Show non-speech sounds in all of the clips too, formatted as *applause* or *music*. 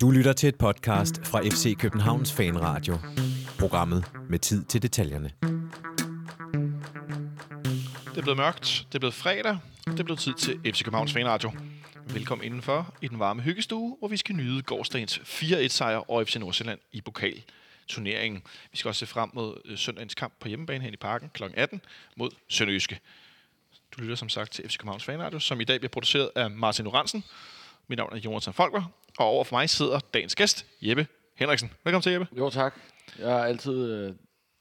Du lytter til et podcast fra FC Københavns Fanradio. Programmet med tid til detaljerne. Det er blevet mørkt, det er blevet fredag, det er blevet tid til FC Københavns Fanradio. Velkommen indenfor i den varme hyggestue, hvor vi skal nyde gårdsdagens 4-1-sejr over FC Nordsjælland i pokalturneringen. Vi skal også se frem mod øh, søndagens kamp på hjemmebane her i parken kl. 18 mod Sønderjyske. Du lytter som sagt til FC Københavns Fanradio, som i dag bliver produceret af Martin Oransen. Mit navn er Jonathan Folker, og over for mig sidder dagens gæst, Jeppe Henriksen. Velkommen til, Jeppe. Jo, tak. Jeg er altid, øh,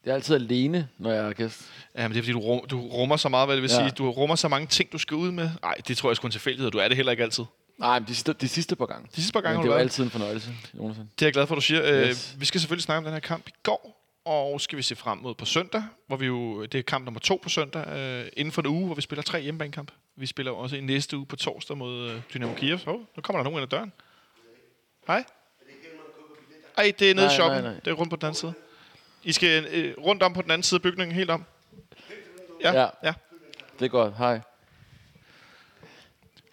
jeg er altid alene, når jeg er gæst. Ja, men det er fordi, du, rum, du rummer så meget, hvad det vil ja. Sige. Du rummer så mange ting, du skal ud med. Nej, det tror jeg sgu en tilfældighed. Du er det heller ikke altid. Nej, men de sidste, de sidste par gange. De sidste par gange Men det er været. altid en fornøjelse, Jonathan. Det er jeg glad for, at du siger. Yes. Yes. Øh, vi skal selvfølgelig snakke om den her kamp i går, og skal vi se frem mod på søndag, hvor vi jo, det er kamp nummer to på søndag, øh, inden for en uge, hvor vi spiller tre hjemmebanekamp. Vi spiller også i næste uge på torsdag mod øh, Dynamo Kiev. Oh, nu kommer der nogen ind ad døren. Hej. Ej, det er nede i Nej, shoppen. nej, nej. Det er rundt på den anden side. I skal øh, rundt om på den anden side af bygningen, helt om. Ja, ja. Ja. Det er godt. Hej.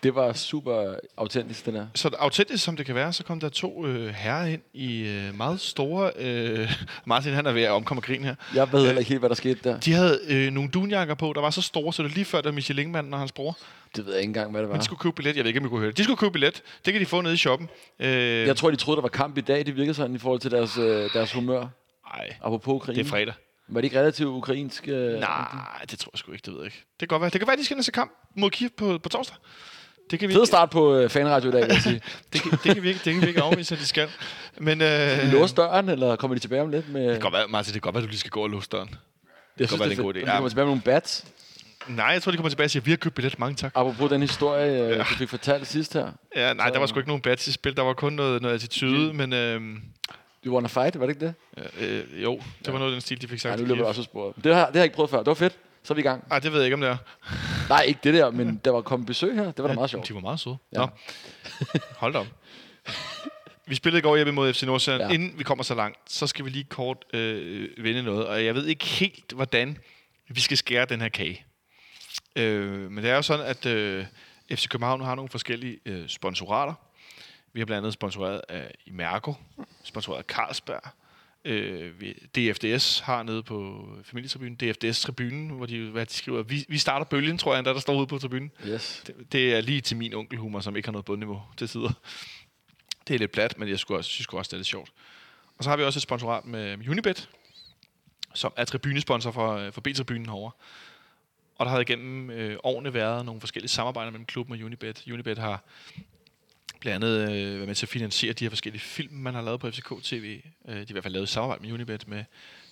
Det var super autentisk, det der. Så autentisk som det kan være, så kom der to øh, herrer ind i øh, meget store... Øh, *laughs* Martin, han er ved at omkomme og grine her. Jeg ved heller ikke helt, hvad der skete der. De havde øh, nogle dunjakker på, der var så store, så det lige før, der Michelin-manden og hans bror. Det ved jeg ikke engang, hvad det var. Men de skulle købe billet. Jeg ved ikke, om I kunne høre det. De skulle købe billet. Det kan de få nede i shoppen. Øh, Jeg tror, de troede, der var kamp i dag. Det virkede sådan i forhold til deres, øh, deres humør. Ej, Apropos Ukraine. det er fredag. Var det ikke relativt ukrainsk? Øh, Nej, det tror jeg sgu ikke. Det ved jeg ikke. Det kan godt være. Det kan være, de skal ind se kamp mod Kiev på, på torsdag. Det kan vi Fed start på øh, fanradio i dag, vil jeg sige. *laughs* det kan, det kan vi ikke, det kan vi ikke afvise, at de skal. Men øh, De låser døren, eller kommer de tilbage om lidt? Med... det kan godt være, Martin, det kan godt være, at du lige skal gå og låse døren. jeg godt være, det er en god idé. De Ja. kommer tilbage med nogle bats. Nej, jeg tror, de kommer tilbage og siger, vi har købt billet. Mange tak. Apropos den historie, øh, du fik fortalt sidst her. Ja, nej, der var sgu ikke nogen bats i spil. Der var kun noget, noget attitude, men øh, You wanna fight, var det ikke det? øh, jo, det var noget af den stil, de fik sagt. Ja, nu løber jeg også sporet. Det har, det har jeg ikke prøvet før. Det var fedt. Så er vi i gang. Ej, det ved jeg ikke, om det er. Nej, ikke det der, men der var kommet besøg her. Det var da meget sjovt. De var meget søde. Ja. Ja. Nå. Hold da op. Vi spillede i går hjemme mod FC Nordsjælland. Ja. Ja. Inden vi kommer så langt, så skal vi lige kort øh, vende noget. Og jeg ved ikke helt, hvordan vi skal skære den her kage. Øh, men det er jo sådan, at øh, FC København har nogle forskellige øh, sponsorater. Vi har blandt andet sponsoreret af Imerco, sponsoreret af Carlsberg. Øh, DFDS har nede på familietribunen, DFDS-tribunen, hvor de, hvad de skriver, vi, vi starter bølgen, tror jeg, endda, der står ude på tribunen. Yes. Det, det er lige til min onkelhumor, som ikke har noget bundniveau til tider. Det er lidt plat, men jeg skulle også, synes også, det er lidt sjovt. Og så har vi også et sponsorat med Unibet, som er tribunesponsor for, øh, for B-tribunen herovre. Og der har igennem øh, årene været nogle forskellige samarbejder mellem klubben og Unibet. Unibet har blandt andet øh, været med til at finansiere de her forskellige film, man har lavet på FCK TV. Øh, de har i hvert fald lavet et samarbejde med Unibet med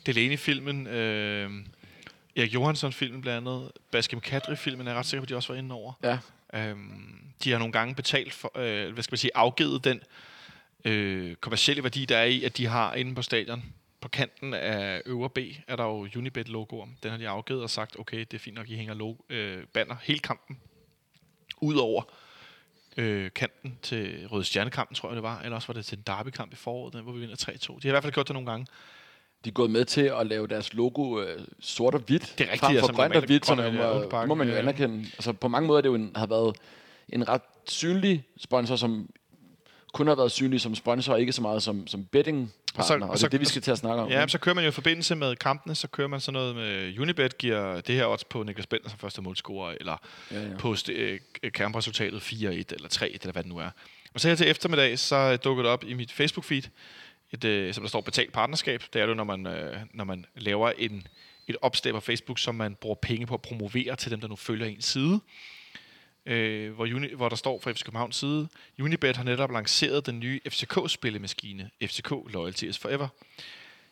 Delaney-filmen, øh, Erik Johansson-filmen blandt andet, Baskem Kadri-filmen er jeg ret sikker på, at de også var inde over. Ja. Øhm, de har nogle gange betalt for, øh, hvad skal man sige, afgivet den øh, kommercielle værdi, der er i, at de har inde på stadion, på kanten af øvre B, er der jo Unibet-logoer. Den har de afgivet og sagt, okay, det er fint nok, I hænger logo, øh, banner hele kampen, ud over øh, kanten til Røde Stjernekampen, tror jeg det var, eller også var det til en derbykamp i foråret, den, hvor vi vinder 3-2. De har i hvert fald gjort det nogle gange. De er gået med til at lave deres logo øh, sort og hvidt. Det er rigtigt, frem for som grønt og hvidt, som ja, må man jo anerkende. Altså, på mange måder er det jo en, har været en ret synlig sponsor, som kun har været synlig som sponsor, og ikke så meget som, som betting Og så-. Og, og og så- det er det, vi skal til at snakke om. Ja, så kører man jo i forbindelse med kampene, så kører man sådan noget med Unibet, giver det her odds på Niklas Bender som første målscorer, eller Ja, ja. på st- øh, kampresultatet 4-1 eller 3-1, eller hvad det nu er. Og så her til eftermiddag, så dukker det op i mit Facebook-feed, et, øh, som der står betalt partnerskab. Det er det, jo, når man, øh, når man laver en, et opslag på Facebook, som man bruger penge på at promovere til dem, der nu følger ens side. Øh, hvor, Uni, hvor der står fra FC Københavns side, Unibet har netop lanceret den nye FCK-spillemaskine, FCK Loyalty is Forever.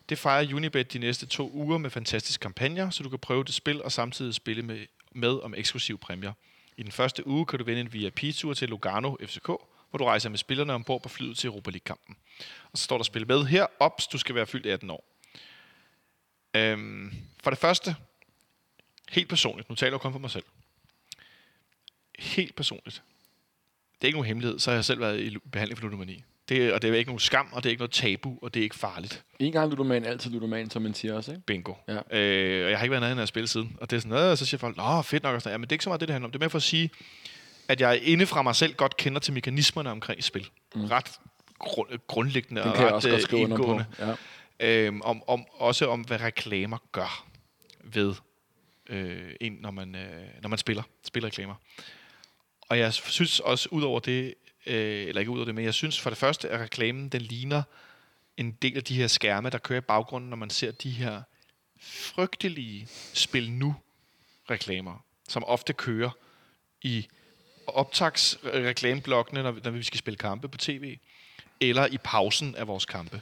Det fejrer Unibet de næste to uger med fantastiske kampagner, så du kan prøve det spil og samtidig spille med, med om eksklusive præmier. I den første uge kan du vinde en VIP-tur til Lugano FCK, hvor du rejser med spillerne ombord på flyet til Europa League-kampen. Og så står der spil med her. Ops, du skal være fyldt 18 år. Øhm, for det første, helt personligt, nu taler jeg kun for mig selv. Helt personligt. Det er ikke nogen hemmelighed, så har jeg selv været i behandling for ludomani. Det, og det er ikke nogen skam, og det er ikke noget tabu, og det er ikke farligt. En gang ludoman, altid ludoman, som man siger også, ikke? Bingo. Ja. Øh, og jeg har ikke været nede af at spille siden. Og det er sådan noget, og så siger folk, nå, fedt nok. Og sådan, noget. ja, men det er ikke så meget det, det handler om. Det er mere for at sige, at jeg inde fra mig selv godt kender til mekanismerne omkring spil. Mm. Ret grund, grundlæggende Den og ret også godt skrive under på. indgående. Ja. Øhm, om, om, også om, hvad reklamer gør ved øh, en, når man, øh, når man spiller, spiller reklamer. Og jeg synes også, ud over det, øh, eller ikke ud over det, men jeg synes for det første, at reklamen, den ligner en del af de her skærme, der kører i baggrunden, når man ser de her frygtelige spil nu reklamer, som ofte kører i optagsreklameblokkene, når, når vi skal spille kampe på tv, eller i pausen af vores kampe.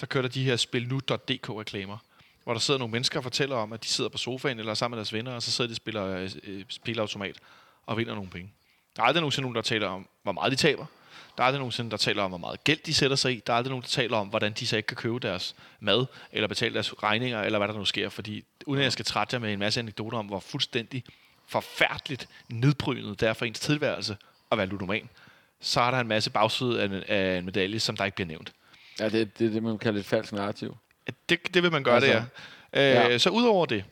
Der kører der de her spilnu.dk-reklamer, hvor der sidder nogle mennesker og fortæller om, at de sidder på sofaen eller sammen med deres venner, og så sidder de og spiller øh, spilautomat og vinder nogle penge. Der er aldrig nogensinde nogen, der taler om, hvor meget de taber. Der er aldrig nogensinde, der taler om, hvor meget gæld de sætter sig i. Der er aldrig nogen, der taler om, hvordan de så ikke kan købe deres mad, eller betale deres regninger, eller hvad der nu sker. Fordi uden at jeg skal trætte jer med en masse anekdoter om, hvor fuldstændig forfærdeligt nedbrynet det er for ens tilværelse at være ludoman, så er der en masse bagside af en, af en medalje, som der ikke bliver nævnt. ja, det, det er det, man kalder et falsk narrativ. Det, det vil man gøre, Altså, det ja. Øh, ja. Så udover det,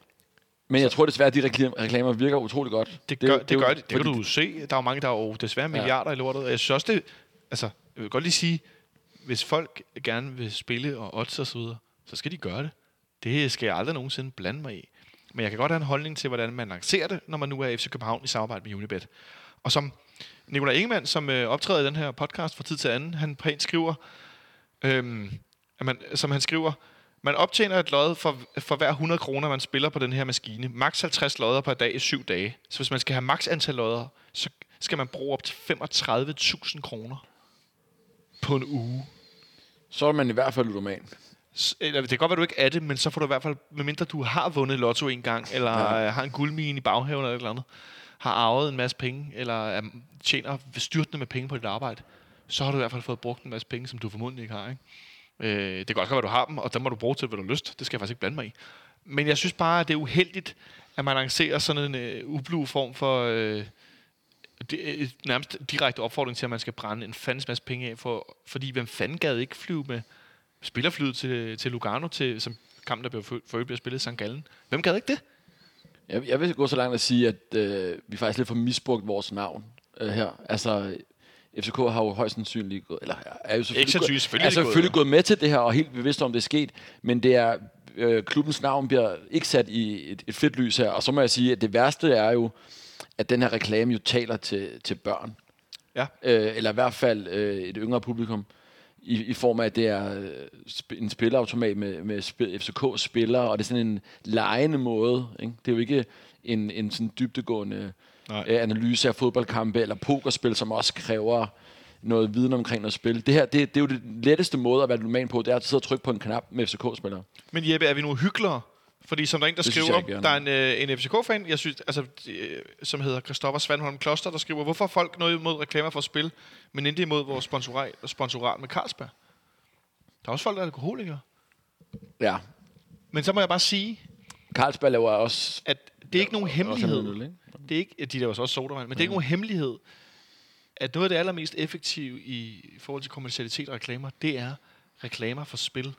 Men jeg tror desværre, at de reklam- reklamer virker utrolig godt. Det gør det, det, gør det. det kan du jo se. Der er jo mange, der er jo desværre milliarder ja. i lortet. Og Jeg synes også, det... Altså, jeg vil godt lige sige, hvis folk gerne vil spille og odds og så videre, så skal de gøre det. Det skal jeg aldrig nogensinde blande mig i. Men jeg kan godt have en holdning til, hvordan man lancerer det, når man nu er FC København i samarbejde med Unibet. Og som Nikolaj Ingemann, som øh, optræder i den her podcast fra tid til anden, han pænt skriver, øhm, at man, som han skriver, man optjener et lod for, for hver 100 kroner, man spiller på den her maskine. Max 50 lodder per dag i syv dage. Så hvis man skal have max antal lodder, så skal man bruge op til 35.000 kroner på en uge. Så er man i hvert fald ludoman. Eller, det kan godt være, du ikke er det, men så får du i hvert fald, medmindre du har vundet lotto en gang, eller Ja. ja. har en guldmine i baghaven eller et eller andet, har arvet en masse penge, eller er, tjener styrtende med penge på dit arbejde, så har du i hvert fald fået brugt en masse penge, som du formodentlig ikke har. Ikke? Øh, det kan også godt være, du har dem, og dem må du bruge til, hvad du har lyst. Det skal jeg faktisk ikke blande mig i. Men jeg synes bare, at det er uheldigt, at man lancerer sådan en øh, ublu form for... Øh, det øh, nærmest direkte opfordring til, at man skal brænde en fandens masse penge af, for, fordi hvem fanden gad ikke flyve med spillerflyet til, til Lugano, til, som kampen, der blev for, for øvrigt bliver spillet i St. Gallen. Hvem gad ikke det? Jeg, jeg vil gå så langt at sige, at øh, vi faktisk lidt får misbrugt vores navn øh, her. Altså, FCK har jo højst sandsynligt gået, eller er jo selvfølgelig, Ikke sandsynligt, gået, selvfølgelig er gået, selvfølgelig ja. gået med til det her, og helt bevidst om, det er sket, men det er, øh, klubbens navn bliver ikke sat i et, et fedt lys her, og så må jeg sige, at det værste er jo, at den her reklame jo taler til, til børn. Ja. Øh, eller i hvert fald øh, et yngre publikum, i, i form af, at det er øh, en spilautomat med, med spil, FCK-spillere, og det er sådan en lejende måde. Ikke? Det er jo ikke en, en sådan dybdegående Nej. Øh, analyse af fodboldkampe eller pokerspil, som også kræver noget viden omkring noget spil. Det her, det, det er jo det letteste måde at være ludoman på, det er at sidde og trykke på en knap med FCK-spillere. Men Jeppe, er vi nu hyggelere? Fordi som der er en, der Det skriver, ikke, der er en, øh, en FCK-fan, jeg synes, altså, øh, som hedder Christoffer Svandholm Kloster, der skriver, hvorfor folk noget imod reklamer for spil, men ikke imod vores sponsorat, sponsorat med Carlsberg? Der er også folk, der er alkoholikere. Ja. Men så må jeg bare sige, Carlsberg laver også... at det er ikke nogen hemmelighed. øl, ikke? Det er ikke, de laver så også sodavand, men det er ikke nogen hemmelighed, at noget af det allermest effektive i forhold til kommercialitet og reklamer, det er reklamer for spil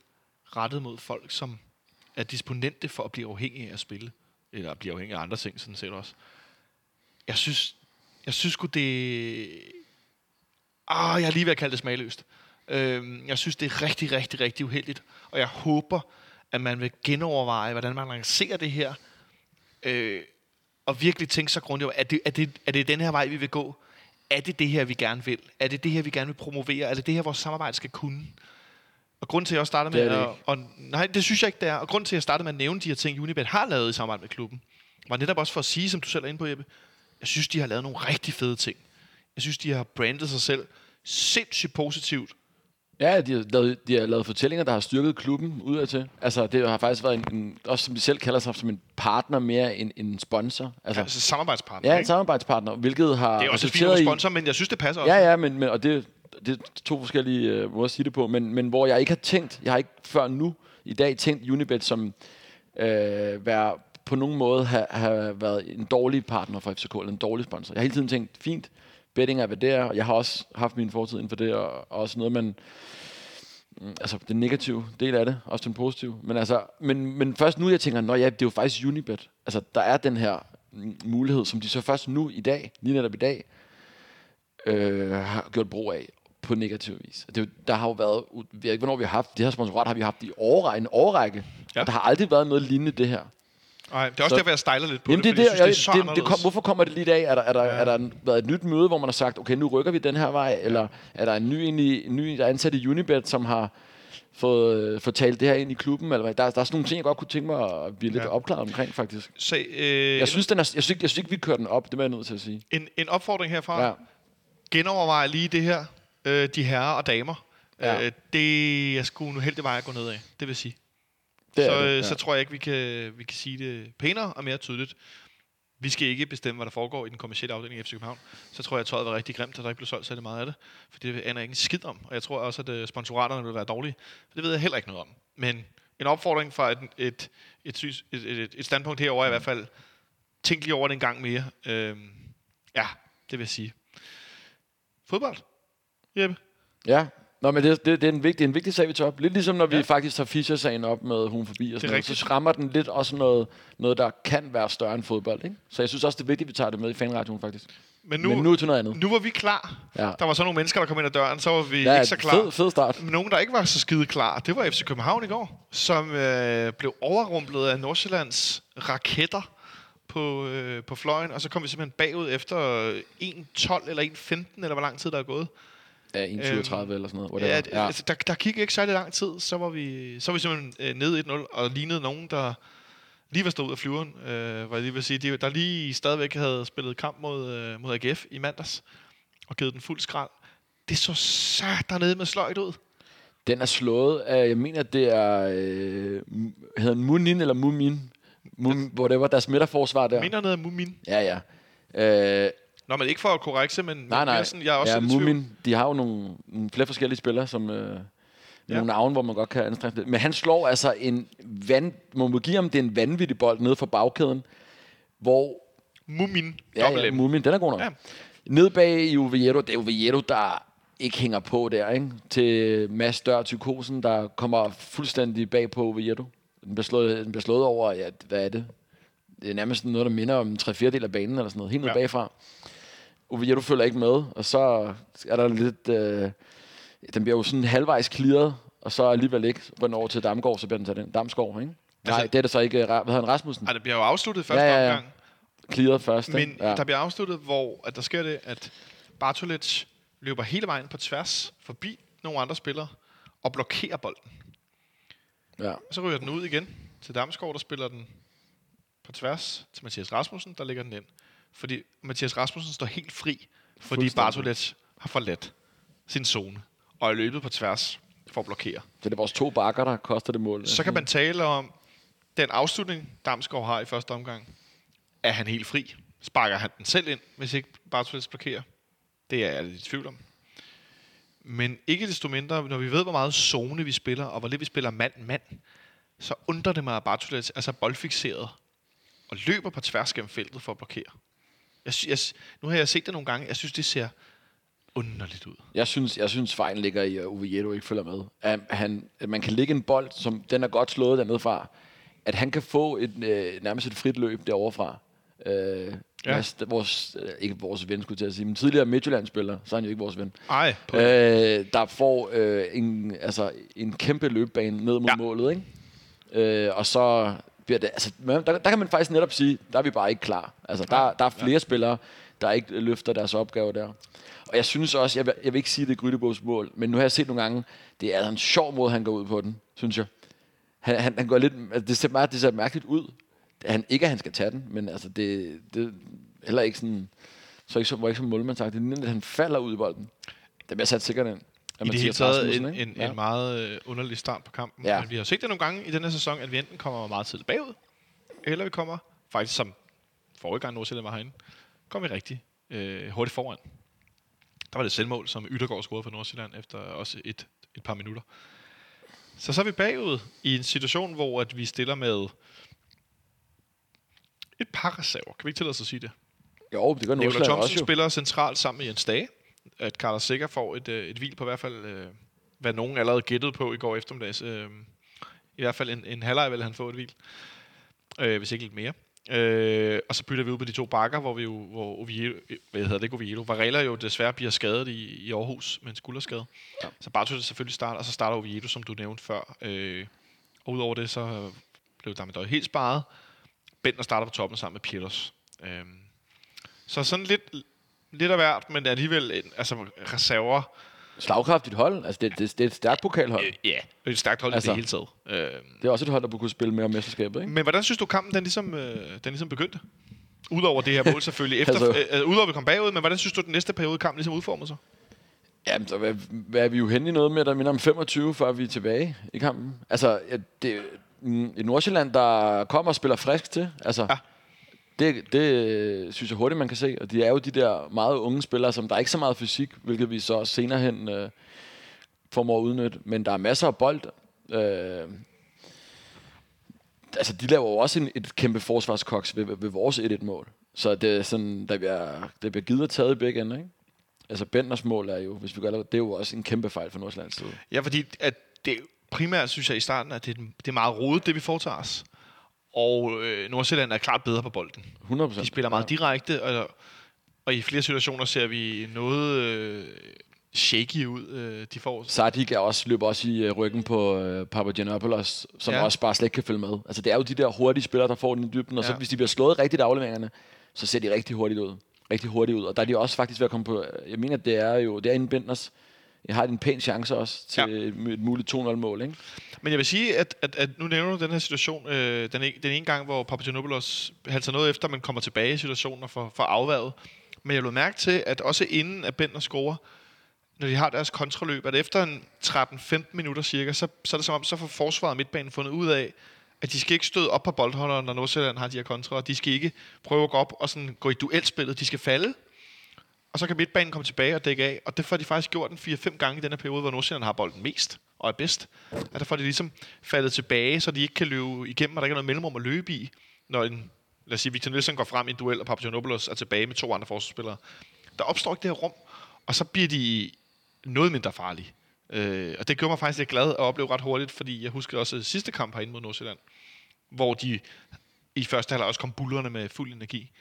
rettet mod folk, som er disponente for at blive afhængige af at spille. Eller at blive afhængige af andre ting, sådan set også. Jeg synes, jeg synes sgu det... Ah, jeg er lige ved at kalde det smagløst. Øhm, jeg synes, det er rigtig, rigtig, rigtig uheldigt. Og jeg håber, at man vil genoverveje, hvordan man lancerer det her. Øh, og virkelig tænke sig grundigt over, er det, er, det, er det den her vej, vi vil gå? Er det det her, vi gerne vil? Er det det her, vi gerne vil promovere? Er det det her, vores samarbejde skal kunne? Og grund til, at jeg også startede med... Det det at, og, nej, det synes jeg ikke, det er. Og grund til, at jeg startede med at nævne de her ting, Unibet har lavet i samarbejde med klubben, var netop også for at sige, som du selv er inde på, Jeppe, jeg synes, de har lavet nogle rigtig fede ting. Jeg synes, de har brandet sig selv sindssygt positivt. Ja, de har, lavet, de har lavet fortællinger, der har styrket klubben udadtil. Altså, det har faktisk været en, en, også som de selv kalder sig, som en partner mere end en sponsor. Altså, Altså samarbejdspartner, ja, en ikke? samarbejdspartner, hvilket har Det er også fint i- sponsor, men jeg synes, det passer også. Ja, ja, men, men og det, det er to forskellige øh, måder at sige det på, men, men hvor jeg ikke har tænkt, jeg har ikke før nu i dag tænkt Unibet som øh, være på nogen måde have, have været en dårlig partner for FCK, eller en dårlig sponsor. Jeg har hele tiden tænkt, fint, betting er hvad det er, og jeg har også haft min fortid inden for det, og, og også noget, man mm, altså den negative del af det, også den positive. Men, altså, men, men først nu, jeg tænker, nå ja, det er jo faktisk Unibet. Altså, der er den her mulighed, som de så først nu i dag, lige netop i dag, øh, har gjort brug af. på negativ vis. Det, der har jo været, jeg ved ikke, hvornår vi har haft, det her sponsorat har vi haft i årrække, en årrække. Ja. og der har aldrig været noget lignende det her. Nej, det er også Så- derfor, jeg stejler lidt på Jamen det, det, det, jeg synes, det er så det, det kom, hvorfor kommer det lige i dag? Er der, er der, Ja. er der været et nyt møde, hvor man har sagt, okay, nu rykker vi den her vej, eller er der en ny, en ny der er ansat i Unibet, som har fået, øh, fået talt det her ind i klubben? Eller hvad? Der, der er sådan nogle ting, jeg godt kunne tænke mig at blive lidt Ja. opklaret omkring, faktisk. Så, øh, Jeg synes, den er, jeg, synes ikke, jeg synes ikke, vi kører den op, det er jeg nødt til at sige. en, en opfordring herfra. Ja. Genovervej lige det her, øh, de herrer og damer. Ja. Øh, det er sgu nu heldig vej at gå ned af, det vil sige. Det så, det, øh, ja. så tror jeg ikke, vi kan, vi kan sige det pænere og mere tydeligt. Vi skal ikke bestemme, hvad der foregår i den kommercielle afdeling i FC København. Så tror jeg, at tøjet var rigtig grimt, at der ikke blev solgt særlig meget af det. For det aner jeg ikke en skid om. Og jeg tror også, at øh, sponsoraterne vil være dårlige. For det ved jeg heller ikke noget om. Men en opfordring fra et, et, et, et, et, et standpunkt herover er i hvert fald, tænk lige over det en gang mere. Øhm, ja, det vil jeg sige. Fodbold. Jeppe. Ja, Nå, men det, det, det, er en vigtig, en vigtig sag, vi tager op. Lidt ligesom når vi Ja. faktisk tager Fischer-sagen op med hun forbi og sådan noget, rigtigt. så rammer den lidt også noget, noget, der kan være større end fodbold. Ikke? Så jeg synes også, det er vigtigt, at vi tager det med i fanradioen, faktisk. Men Nu, men nu til noget andet. nu var vi klar. Ja. Der var så nogle mennesker, der kom ind ad døren, så var vi Ja, ikke så klar. Fed, fed start. Nogen, der ikke var så skide klar, det var FC København i går, som øh, blev overrumplet af Nordsjællands raketter på, øh, på fløjen, og så kom vi simpelthen bagud efter 1.12 eller 1.15, eller hvor lang tid der er gået. Ja, 1,37 eller sådan noget. Whatever. Ja, ja. Altså, der, der gik ikke særlig lang tid, så var vi, så var vi simpelthen øh, nede 1-0, og lignede nogen, der lige var stået ud af flyveren, øh, var jeg lige vil sige, de, der lige stadigvæk havde spillet kamp mod, øh, mod AGF i mandags, og givet den fuld skrald. Det så sat dernede med sløjt ud. Den er slået af, jeg mener, det er, øh, hedder Munin eller Mumin? Mum, whatever, deres midterforsvar der. Mener noget af Mumin. Ja, ja. Øh, Nå, men ikke for at korrekse, men nej, nej. sådan, jeg er også ja, i tvivl. Mumin, de har jo nogle, nogle flere forskellige spillere, som... Øh, Ja. nogle navne, hvor man godt kan anstrenge lidt. Men han slår altså en. Man må give ham, det er en vanvittig bold nede for bagkæden, hvor Mumin. Ja, ja. Mumin, den er god nok. Ja. Ja. Ned bag i Oviedo, det er Oviedo, der ikke hænger på der, ikke? Til Mads Dør Tykosen, der kommer fuldstændig bag på Oviedo. Den bliver slået, den bliver slået over, ja, hvad er det? Det er nærmest noget, der minder om en 3 4 del af banen, eller sådan noget, helt ned ja. bagfra. Oviedo følger ikke med, og så er der lidt... Øh, den bliver jo sådan halvvejs clearet, og så alligevel ikke rundt over til Damgaard, så bliver den taget ind. Damsgaard, ikke? Altså- Nej, det er det så ikke. Hvad hedder han? Rasmussen? Ej, det bliver jo afsluttet første Ja, ja, ja. omgang. Clearet først, Men ikke? Ja. der bliver afsluttet, hvor at der sker det, at Bartolic løber hele vejen på tværs forbi nogle andre spillere og blokerer bolden. ja. Så ryger den ud igen til Damsgaard, der spiller den på tværs til Mathias Rasmussen, der ligger den ind. Fordi Mathias Rasmussen står helt fri, fordi. Bartolic har forladt sin zone og er løbet på tværs for at blokere. Så det er vores to bakker, der koster det mål. Så kan man tale om den afslutning, Damsgaard har i første omgang. Er han helt fri? Sparker han den selv ind, hvis ikke Bartolic blokerer? Det er jeg lidt i tvivl om. Men ikke desto mindre, når vi ved, hvor meget zone vi spiller, og hvor lidt vi spiller mand-mand, så undrer det mig, at Bartolic er så boldfixeret og løber på tværs gennem feltet for at blokere. Jeg, jeg, nu har jeg set det nogle gange. Jeg synes, det ser underligt ud. Jeg synes, jeg synes fejlen ligger i, at Oviedo ikke følger med. At, han, at man kan lægge en bold, som den er godt slået dernede fra. At han kan få et, øh, nærmest et frit løb derovre fra. Øh, Ja. vores, ikke vores ven, skulle til at sige, men tidligere Midtjylland-spiller, så er han jo ikke vores ven. Ej, Øh, der får øh, en, altså, en kæmpe løbebane ned mod ja. målet, ikke? Øh, og så bliver det, altså, der, der kan man faktisk netop sige, der er vi bare ikke klar. Altså, der, der er flere ja. spillere, der ikke løfter deres opgave der. Og jeg synes også, jeg vil, jeg vil ikke sige, det er Grydebos mål, men nu har jeg set nogle gange, det er altså en sjov måde, han går ud på den, synes jeg. Han, han, han går lidt, altså, det ser, meget, det ser mærkeligt ud. Han, ikke at han skal tage den, men altså, det, det er heller ikke sådan, så ikke, så, var ikke som målmand sagt, det er lidt, at han falder ud i bolden. Det bliver sat sikkert ind. I det hele taget en, en, ja. en meget øh, underlig start på kampen. Ja. Men vi har set det nogle gange i den her sæson, at vi enten kommer meget tidligt bagud, eller vi kommer, faktisk som forrige gang Nordsjælland var herinde, kommer vi rigtig øh, hurtigt foran. Der var det selvmål, som Yttergaard scorede for Nordsjælland efter også et, et par minutter. Så så er vi bagud i en situation, hvor at vi stiller med et par reserver. Kan vi ikke tillade os at sige det? Jo, det gør Nordsjælland også jo. spiller centralt sammen med Jens Dage. At Carlos Sikker får et, øh, et hvil på i hvert fald, øh, hvad nogen allerede gættede på i går eftermiddags. Øh, I hvert fald en, en halvleg vil han få et hvil. Øh, hvis ikke lidt mere. Øh, og så bytter vi ud på de to bakker, hvor vi jo, hvor Oviedo, hvad hedder det ikke Oviedo, Varela jo desværre bliver skadet i, i Aarhus med en skulderskade. Ja. Så Bartos selvfølgelig starter, og så starter Oviedo, som du nævnte før. Øh, og udover det, så blev Damendøj helt sparet. Bender starter på toppen sammen med Pieters. Øh, så sådan lidt, lidt af hvert, men alligevel en, altså reserver. Slagkraftigt hold. Altså, det, det, det er et stærkt pokalhold. Øh, ja, et stærkt hold altså, i det hele taget. Øh, det er også et hold, der kunne spille mere om mesterskabet, ikke? Men hvordan synes du, kampen den ligesom, øh, den ligesom begyndte? Udover det her mål selvfølgelig. Efter, altså, øh, udover at vi kom bagud, men hvordan synes du, den næste periode kampen ligesom udformede sig? Jamen, så hvad, hvad er vi jo henne i noget med, der minder om 25, før vi er tilbage i kampen? Altså, det, i Nordsjælland, der kommer og spiller frisk til. Altså, ja det, det øh, synes jeg hurtigt, man kan se. Og de er jo de der meget unge spillere, som der er ikke så meget fysik, hvilket vi så senere hen øh, formår at udnytte. Men der er masser af bold. Øh, altså, de laver jo også en, et kæmpe forsvarskoks ved, ved vores 1-1-mål. Så det er sådan, der bliver, det bliver givet og taget i begge ender, ikke? Altså, Benders mål er jo, hvis vi gør det, det er jo også en kæmpe fejl for Nordsjællands side. Ja, fordi at det primært synes jeg i starten, at det, det er meget rodet, det vi foretager os. Og øh, Nordsjælland er klart bedre på bolden. 100%. De spiller meget direkte, og, og i flere situationer ser vi noget øh, shaky ud, øh, de får. Sadik er også, løber også i øh, ryggen på øh, Papagiannopoulos, som ja. også bare slet ikke kan følge med. Altså det er jo de der hurtige spillere, der får den i dybden, og ja. så hvis de bliver slået rigtigt afleveringerne, så ser de rigtig hurtigt ud. Rigtig hurtigt ud. Og der er de også faktisk ved at komme på, jeg mener, det er jo, det er inden Benders, jeg har en pæn chance også til ja. et, muligt 2-0-mål. Ikke? Men jeg vil sige, at, at, at nu nævner du den her situation, øh, den, den ene gang, hvor Papagenopoulos halser noget efter, man kommer tilbage i situationen og får, får afværget. Men jeg vil mærke til, at også inden at Bender scorer, når de har deres kontraløb, at efter en 13-15 minutter cirka, så, så er det som om, så får forsvaret midtbanen fundet ud af, at de skal ikke støde op på boldholderen, når Nordsjælland har de her kontra, de skal ikke prøve at gå op og sådan gå i duelspillet, de skal falde, og så kan midtbanen komme tilbage og dække af. Og det får de faktisk gjort en 4-5 gange i den her periode, hvor Nordsjælland har bolden mest og er bedst. At der får de ligesom faldet tilbage, så de ikke kan løbe igennem, og der ikke er noget mellemrum at løbe i, når en, lad os sige, Victor Nielsen går frem i en duel, og Papagenopoulos er tilbage med to andre forsvarsspillere. Der opstår ikke det her rum, og så bliver de noget mindre farlige. Øh, og det gjorde mig faktisk lidt glad at opleve ret hurtigt, fordi jeg husker også sidste kamp herinde mod Nordsjælland, hvor de i første halvleg også kom bullerne med fuld energi.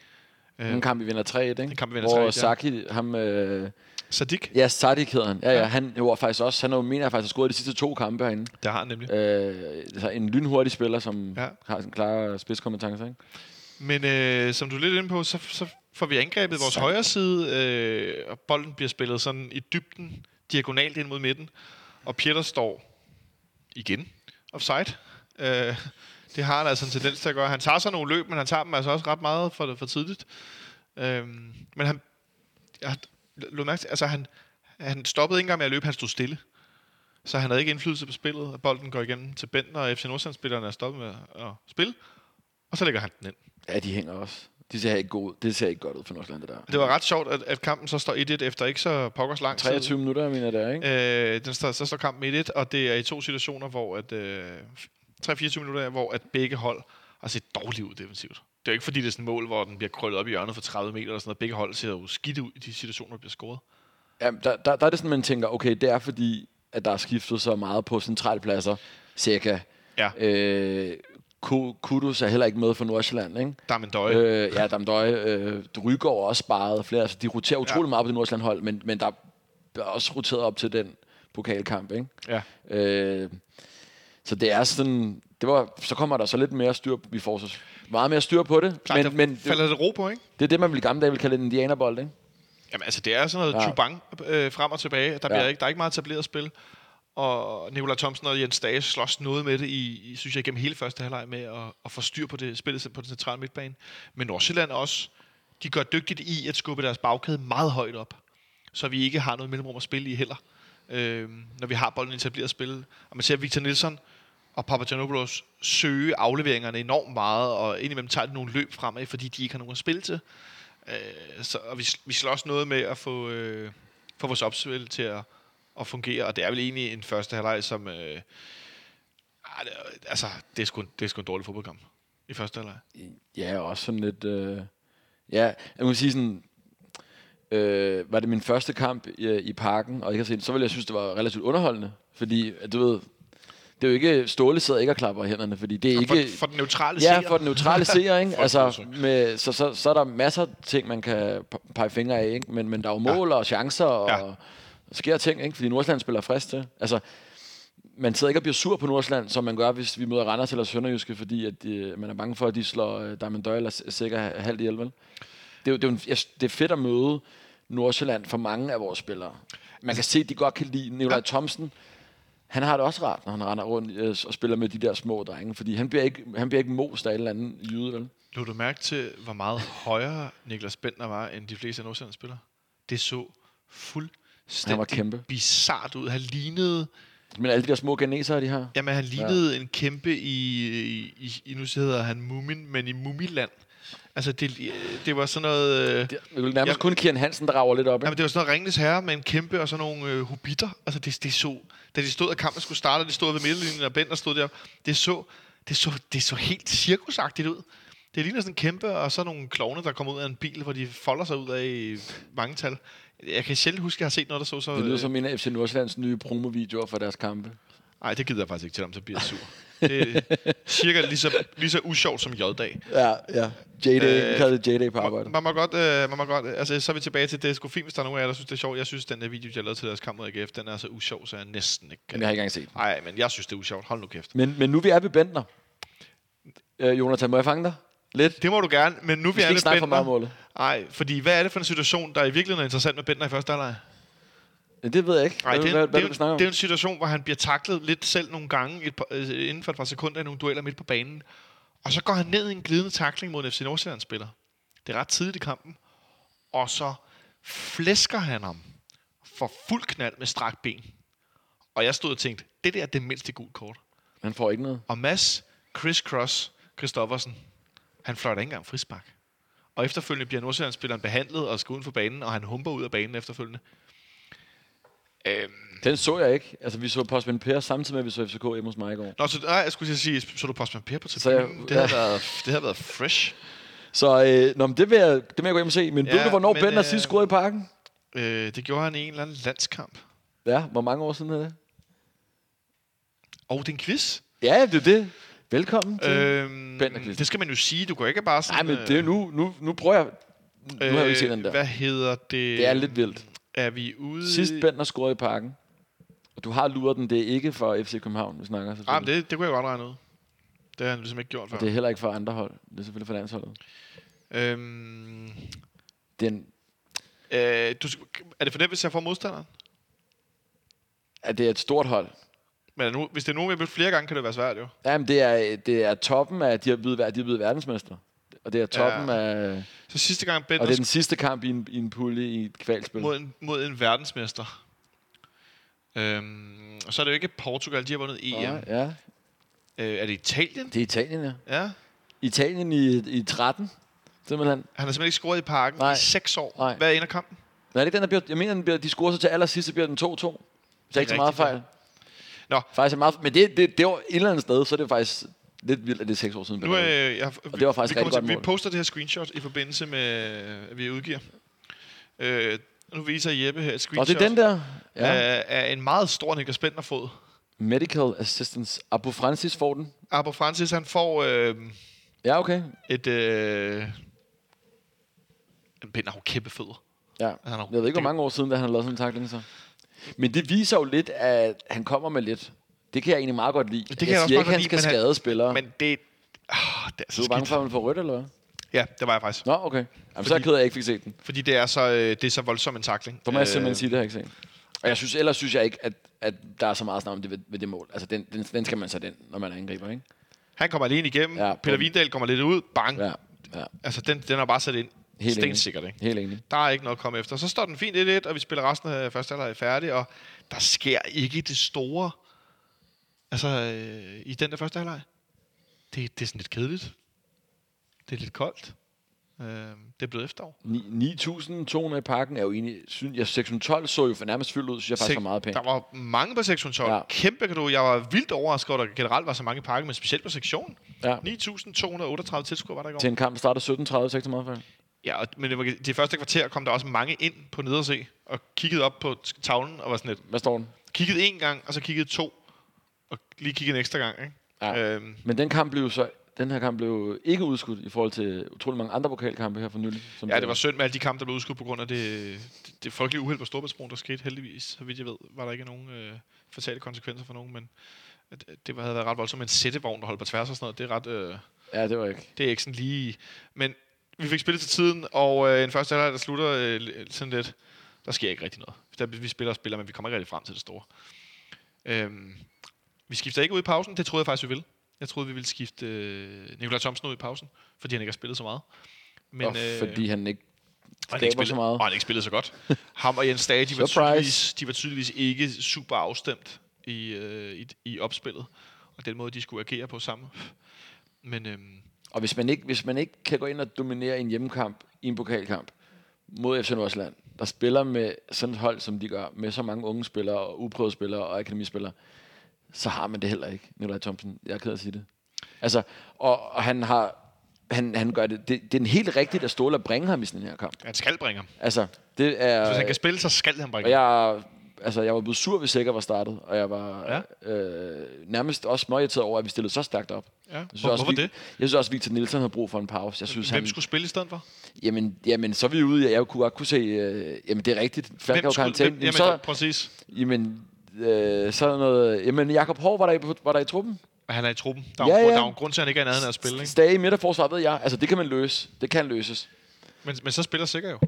Øh, en kamp, vi vinder 3-1, ikke? En kamp, vi vinder 3-1, Hvor Saki, ja. ham... Øh, Sadik? Ja, Sadik hedder han. Ja, ja, han var faktisk også, han har mener jeg faktisk har scoret de sidste to kampe herinde. Det har han nemlig. Øh, så en lynhurtig spiller, som ja. har en klar spidskompetence, ikke? Men øh, som du er lidt inde på, så, så får vi angrebet vores højre side, øh, og bolden bliver spillet sådan i dybden, diagonalt ind mod midten, og Pieter står igen offside. Øh, det har han altså en tendens til at gøre. Han tager så nogle løb, men han tager dem altså også ret meget for, for tidligt. Øhm, men han, jeg lå mærke til, altså han, han stoppede ikke engang med at løbe, han stod stille. Så han havde ikke indflydelse på spillet, og bolden går igen til Bentner, og FC Nordsjælland-spillerne er stoppet med at spille. Og så lægger han den ind. Ja, de hænger også. De ser ikke god, det ser ikke godt ud for Nordsjælland, det der. Det var ret sjovt, at, at kampen så står 1-1 efter ikke så pokkers lang tid. 23 minutter, jeg mener det, ikke? Øh, den står, så står kampen 1-1, og det er i to situationer, hvor at, øh, 3-24 minutter, hvor at begge hold har set dårligt ud defensivt. Det er jo ikke fordi, det er sådan et mål, hvor den bliver krøllet op i hjørnet for 30 meter, eller sådan noget. Begge hold ser jo skidt ud i de situationer, der bliver scoret. Ja, der, der, der er det sådan, man tænker, okay, det er fordi, at der er skiftet så meget på centralpladser. Cirka. Ja. Øh, Kudus er heller ikke med for Nordsjælland, ikke? Damendøje. Øh, ja, Damendøje. Øh, Rygaard også sparet flere. Altså, de roterer utrolig ja. meget på det Nordsjælland-hold, men, men der er også roteret op til den pokalkamp, ikke? Ja. Øh, så det er sådan, det var, så kommer der så lidt mere styr, vi får så meget mere styr på det. Klar, men, men falder det ro på, ikke? Det er det, man vil gamle dage vil kalde en indianerbold, ikke? Jamen altså, det er sådan noget ja. chubang øh, frem og tilbage. Der, bliver ja. ikke, der er ikke meget etableret spil. Og Nikolaj Thomsen og Jens Dage slås noget med det, i, i synes jeg, gennem hele første halvleg med at, at få styr på det spillet på den centrale midtbane. Men Nordsjælland også, de gør dygtigt i at skubbe deres bagkæde meget højt op, så vi ikke har noget mellemrum at spille i heller, øh, når vi har bolden etableret spil. Og man ser Victor Nielsen, og Papagiannopoulos søge afleveringerne enormt meget, og indimellem tager de nogle løb fremad, fordi de ikke har nogen at spille til. Øh, så, og vi, vi slås noget med at få, øh, få vores opspil til at, at fungere, og det er vel egentlig en første halvleg, som... Øh, altså, det er, sgu, det er sgu en dårlig fodboldkamp i første halvleg. Ja, også sådan lidt... Øh, ja, jeg må sige sådan... Øh, var det min første kamp i, i parken, og ikke har set så ville jeg synes, det var relativt underholdende. Fordi, du ved, det er jo ikke, Ståle sidder ikke og klapper i hænderne, fordi det er For, ikke... for den neutrale Ja, seer. for den neutrale seer, *laughs* ikke? Altså, med, så, så, så er der masser af ting, man kan pege fingre af, ikke? Men, men der er jo mål og chancer, og Ja. ja. sker ting, ikke? Fordi Nordsjælland spiller frisk til. Altså, man sidder ikke og bliver sur på Nordsjælland, som man gør, hvis vi møder Randers eller Sønderjyske, fordi at de, man er bange for, at de slår uh, Diamond Døj eller sikkert halvt ihjel, vel? Det er, jo, det, er jo en, det er fedt at møde Nordsjælland for mange af vores spillere. Man kan se, at de godt kan lide Nikolaj Ja. Thomsen. Han har det også rart, når han render rundt øh, og spiller med de der små drenge, fordi han bliver ikke, han bliver ikke most af et eller andet jyde, vel? Lå du mærke til, hvor meget højere Niklas Bentner var, end de fleste af Nordsjællands spillere? Det så fuldstændig Han var kæmpe. bizart ud. Han lignede, Men alle de der små genesere, de har. jamen, han lignede ja. en kæmpe i, i, i, i, nu hedder han Mumin, men i Mumiland. Altså, det, det var sådan noget... Øh, Det er nærmest Jamen- kun Kian Hansen, der rager lidt op, ikke? Jamen, det var sådan noget Ringnes Herre med en kæmpe og sådan nogle øh, hobitter. Altså, det, det så... Da de stod, at kampen skulle starte, og de stod ved midterlinjen, og Bender stod der. Det så, det så, det så helt cirkusagtigt ud. Det ligner sådan en kæmpe, og så nogle klovne, der kommer ud af en bil, hvor de folder sig ud af i mange tal. Jeg kan sjældent huske, at jeg har set noget, der så så... Det lyder øh, som en af FC Nordsjællands nye promovideoer for deres kampe. Nej, det gider jeg faktisk ikke til, om så bliver jeg sur. Det er cirka lige så, lige så usjovt som J-dag. Ja, ja. J-Day, Øh, vi kalder det J-Day på arbejde. Man må godt, øh, man må godt, altså så er vi tilbage til, det er sgu fint, hvis der er nogen af jer, der synes, det er sjovt. Jeg synes, den der video, jeg lavede til deres kamp mod AGF, den er så usjov, så jeg næsten ikke Men jeg har ikke engang set. Nej, men jeg synes, det er usjovt. Hold nu kæft. Men, men nu vi er ved Bentner. Øh, Jonathan, må jeg fange dig? Lidt? Det må du gerne, men nu Vi for meget om målet. Nej, fordi hvad er det for en situation, der i virkeligheden er interessant med Bentner i første halvleg? Det ved jeg ikke. Nej, det, er, hvad, det, er, det er en situation, hvor han bliver taklet lidt selv nogle gange et par, øh, inden for et par sekunder i nogle dueller midt på banen. Og så går han ned i en glidende takling mod en FC Nordsjælland-spiller. Det er ret tidligt i kampen. Og så flæsker han ham for fuld knald med strakt ben. Og jeg stod og tænkte, det der er det mindste gult kort. Han får ikke noget. Og Mads Chris Cross Christoffersen, han fløjter ikke engang frispark. Og efterfølgende bliver Nordsjællandsspilleren behandlet og skal uden for banen, og han humper ud af banen efterfølgende. Øhm, Den så jeg ikke. Altså, vi så Postman Per samtidig med, at vi så FCK hjemme hos mig i går. Nå, så, nej, jeg skulle sige, så du Postman Per på jeg- tribunen? Det, havde været, det havde været fresh. Så øh, nå, men det, vil jeg, det vil jeg gå hjem og se. Men ja, Ja, ved du, hvornår men, Bentner øh, sidst scorede i parken? Øh, det gjorde han i en eller anden landskamp. Ja, hvor mange år siden er det? Og det er en quiz. Ja, det er det. Velkommen til. Øh, Øhm, Bentner-quiz. det skal man jo sige. Du kan ikke bare Nej, sådan... men det er nu, nu, nu prøver jeg... Nu har jeg ikke set den der. Hvad hedder det? Det er lidt vildt. Er vi ude... Sidst Bentner scorede i parken. Og du har luret den, det er ikke for FC København, vi snakker Ah, men selvfølgelig. det, det kunne jeg godt regne ud. Det har han ligesom ikke gjort før. Og det er heller ikke for andre hold. Det er selvfølgelig for landsholdet. Øhm, Den, øh, du, er det for nemt, hvis jeg får modstanderen? at det er et stort hold. Men nu, hvis det er nogen, vi har mødt flere gange, kan det være svært jo. Jamen, det er, det er toppen af, de har blevet, de er blevet verdensmestre. Og det er toppen Ja. af... Så sidste gang Og Bender det er den sidste kamp i en, i en pulje i et kvalspil. mod en, mod en verdensmester. Øhm, og så er det jo ikke Portugal, de har vundet EM. Ja, ja, Øh, er det Italien? det er Italien, ja. Ja. Italien i, i 13, simpelthen. Han har simpelthen ikke scoret i parken Nej. i seks år. Nej. Hvad er ender kampen? Nej, det er ikke den, der bliver, jeg mener, den bliver, de scorer så til allersidst, så bliver den 2-2. Så er ikke så meget fejl. Nå. Faktisk er meget, men det, det, det var et eller andet sted, så er det faktisk lidt vildt, at det er 6 år siden. Nu var. jeg, Og det var faktisk vi, rigtig godt til, vi poster det her screenshot i forbindelse med, at vi udgiver. Øh, nu viser Jeppe her et Og screenshot det er den der. Ja. af, af en meget stor Niklas Bentner-fod. Medical Assistance. Abu Francis får den. Abo Francis, han får øh, Ja, okay. et... Øh, Bentner har jo kæmpe fødder. Ja. Han har, Jeg ved ikke, hvor mange år siden, da han har lavet sådan en takling så. Men det viser jo lidt, at han kommer med lidt. Det kan jeg egentlig meget godt lide. Det kan jeg jeg også siger ikke, han lide, skal han- skade spillere. Men, det... Oh, det er du så er bange for, at han får rødt, eller hvad? Ja, det var jeg faktisk. Nå, okay. Jamen, så er Fordi- jeg ked af, at jeg ikke fik set den. Fordi det er så, øh, det er så voldsom en takling. For mig Øh, simpelthen sige, det har jeg ikke set. Og jeg synes, ellers synes jeg ikke, at, at der er så meget snak om det ved, ved det mål. Altså, den, den, den skal man så den, når man er angriber, ikke? Han kommer alene igennem. Ja, Peter. Vindal kommer lidt ud. Bang. Ja. Ja, ja. Altså, den, den er bare sat ind. Helt Stensikkert, ikke? Helt enig. Der er ikke noget at komme efter. Så står den fint 1-1, og vi spiller resten af første halvleg færdig, og der sker ikke det store altså, øh, i den der første halvleg. Det, det er sådan lidt kedeligt. Det er lidt koldt. Øh, det er blevet efterår. Ni- 9.200 i parken er jo egentlig... Synes, jeg 612 så jo for nærmest fyldt ud, synes jeg faktisk var meget pænt. Der var mange på sektion 12. Ja. Kæmpe kan du. Jeg var vildt overrasket over, at der generelt var så mange i parken, men specielt på sektionen. Ja. 9.238 tilskuere var der i går. Til en kamp, der starter 17.30, 6 meget før. Ja, og- men det var, de første kvarter kom der også mange ind på nederse og kiggede op på tavlen og var sådan lidt. Hvad står den? Kiggede en gang, og så kiggede to. Og lige kigge en ekstra gang. Ikke? Ja. Øhm, Men den kamp blev så den her kamp blev ikke udskudt i forhold til utrolig mange andre pokalkampe her for nylig. Som ja, det var synd med alle de kampe, der blev udskudt på grund af det, det, det frygtelige uheld på Storbritannien, der skete heldigvis. Så vidt jeg ved, var der ikke nogen øh, fatale konsekvenser for nogen, men at det havde været ret voldsomt en sættevogn, der holdt på tværs og sådan noget. Det er ret... Øh, Ja, det var ikke. det er ikke sådan lige... Men vi fik spillet til tiden, og øh, en første halvleg, der slutter øh, sådan lidt... Der sker ikke rigtig noget. Der, vi spiller og spiller, men vi kommer ikke rigtig frem til det store. Øhm, vi skifter ikke ud i pausen. Det troede jeg faktisk, vi ville. Jeg troede, vi ville skifte øh, Nikolaj Thomsen ud i pausen, fordi han ikke har spillet så meget. Men, og øh, fordi han ikke og han ikke spillet, så meget. Og han ikke spillet så godt. Ham og Jens Stage, de var, tydeligvis, de var tydeligvis ikke super afstemt i, øh, i, i opspillet. Og den måde, de skulle agere på sammen. Men øhm, Og hvis man, ikke, hvis man ikke kan gå ind og dominere en hjemmekamp i en pokalkamp mod FC Nordsjælland, der spiller med sådan et hold, som de gør, med så mange unge spillere, og uprøvede spillere og akademispillere, så har man det heller ikke, Nikolaj Thomsen. Jeg er ked at sige det. Altså, og, og han har han, han gør det, det, det er en helt rigtigt at Ståle at bringe ham i sådan en her kamp. han skal bringe ham. Altså, det er... Hvis han kan spille, så skal han bringe ham. jeg, altså, jeg var blevet sur, hvis Sikker var startet, og jeg var ja. øh, nærmest også småirriteret over, at vi stillede så stærkt op. Ja. Jeg synes Hvor, også, hvorfor vi, det? Jeg synes også, at Victor Nielsen havde brug for en pause. Jeg synes, Hvem han, skulle spille i stedet for? jamen, jamen, så er vi ude. i- Jeg kunne godt kunne se, øh, jamen det er rigtigt. Falk Hvem har skulle, hvem, Jamen, jamen, så, præcis. jamen, øh, så der noget, jamen Jakob Hård var der, i, var der i truppen. Han er i truppen. Der er, Ja, ja, ja. der er jo en grund til, at han ikke er andet end at spille. Ikke? Stage i midterforsvar, ved jeg. Altså, det kan man løse. Det kan løses. Men, men så spiller Sikker jo.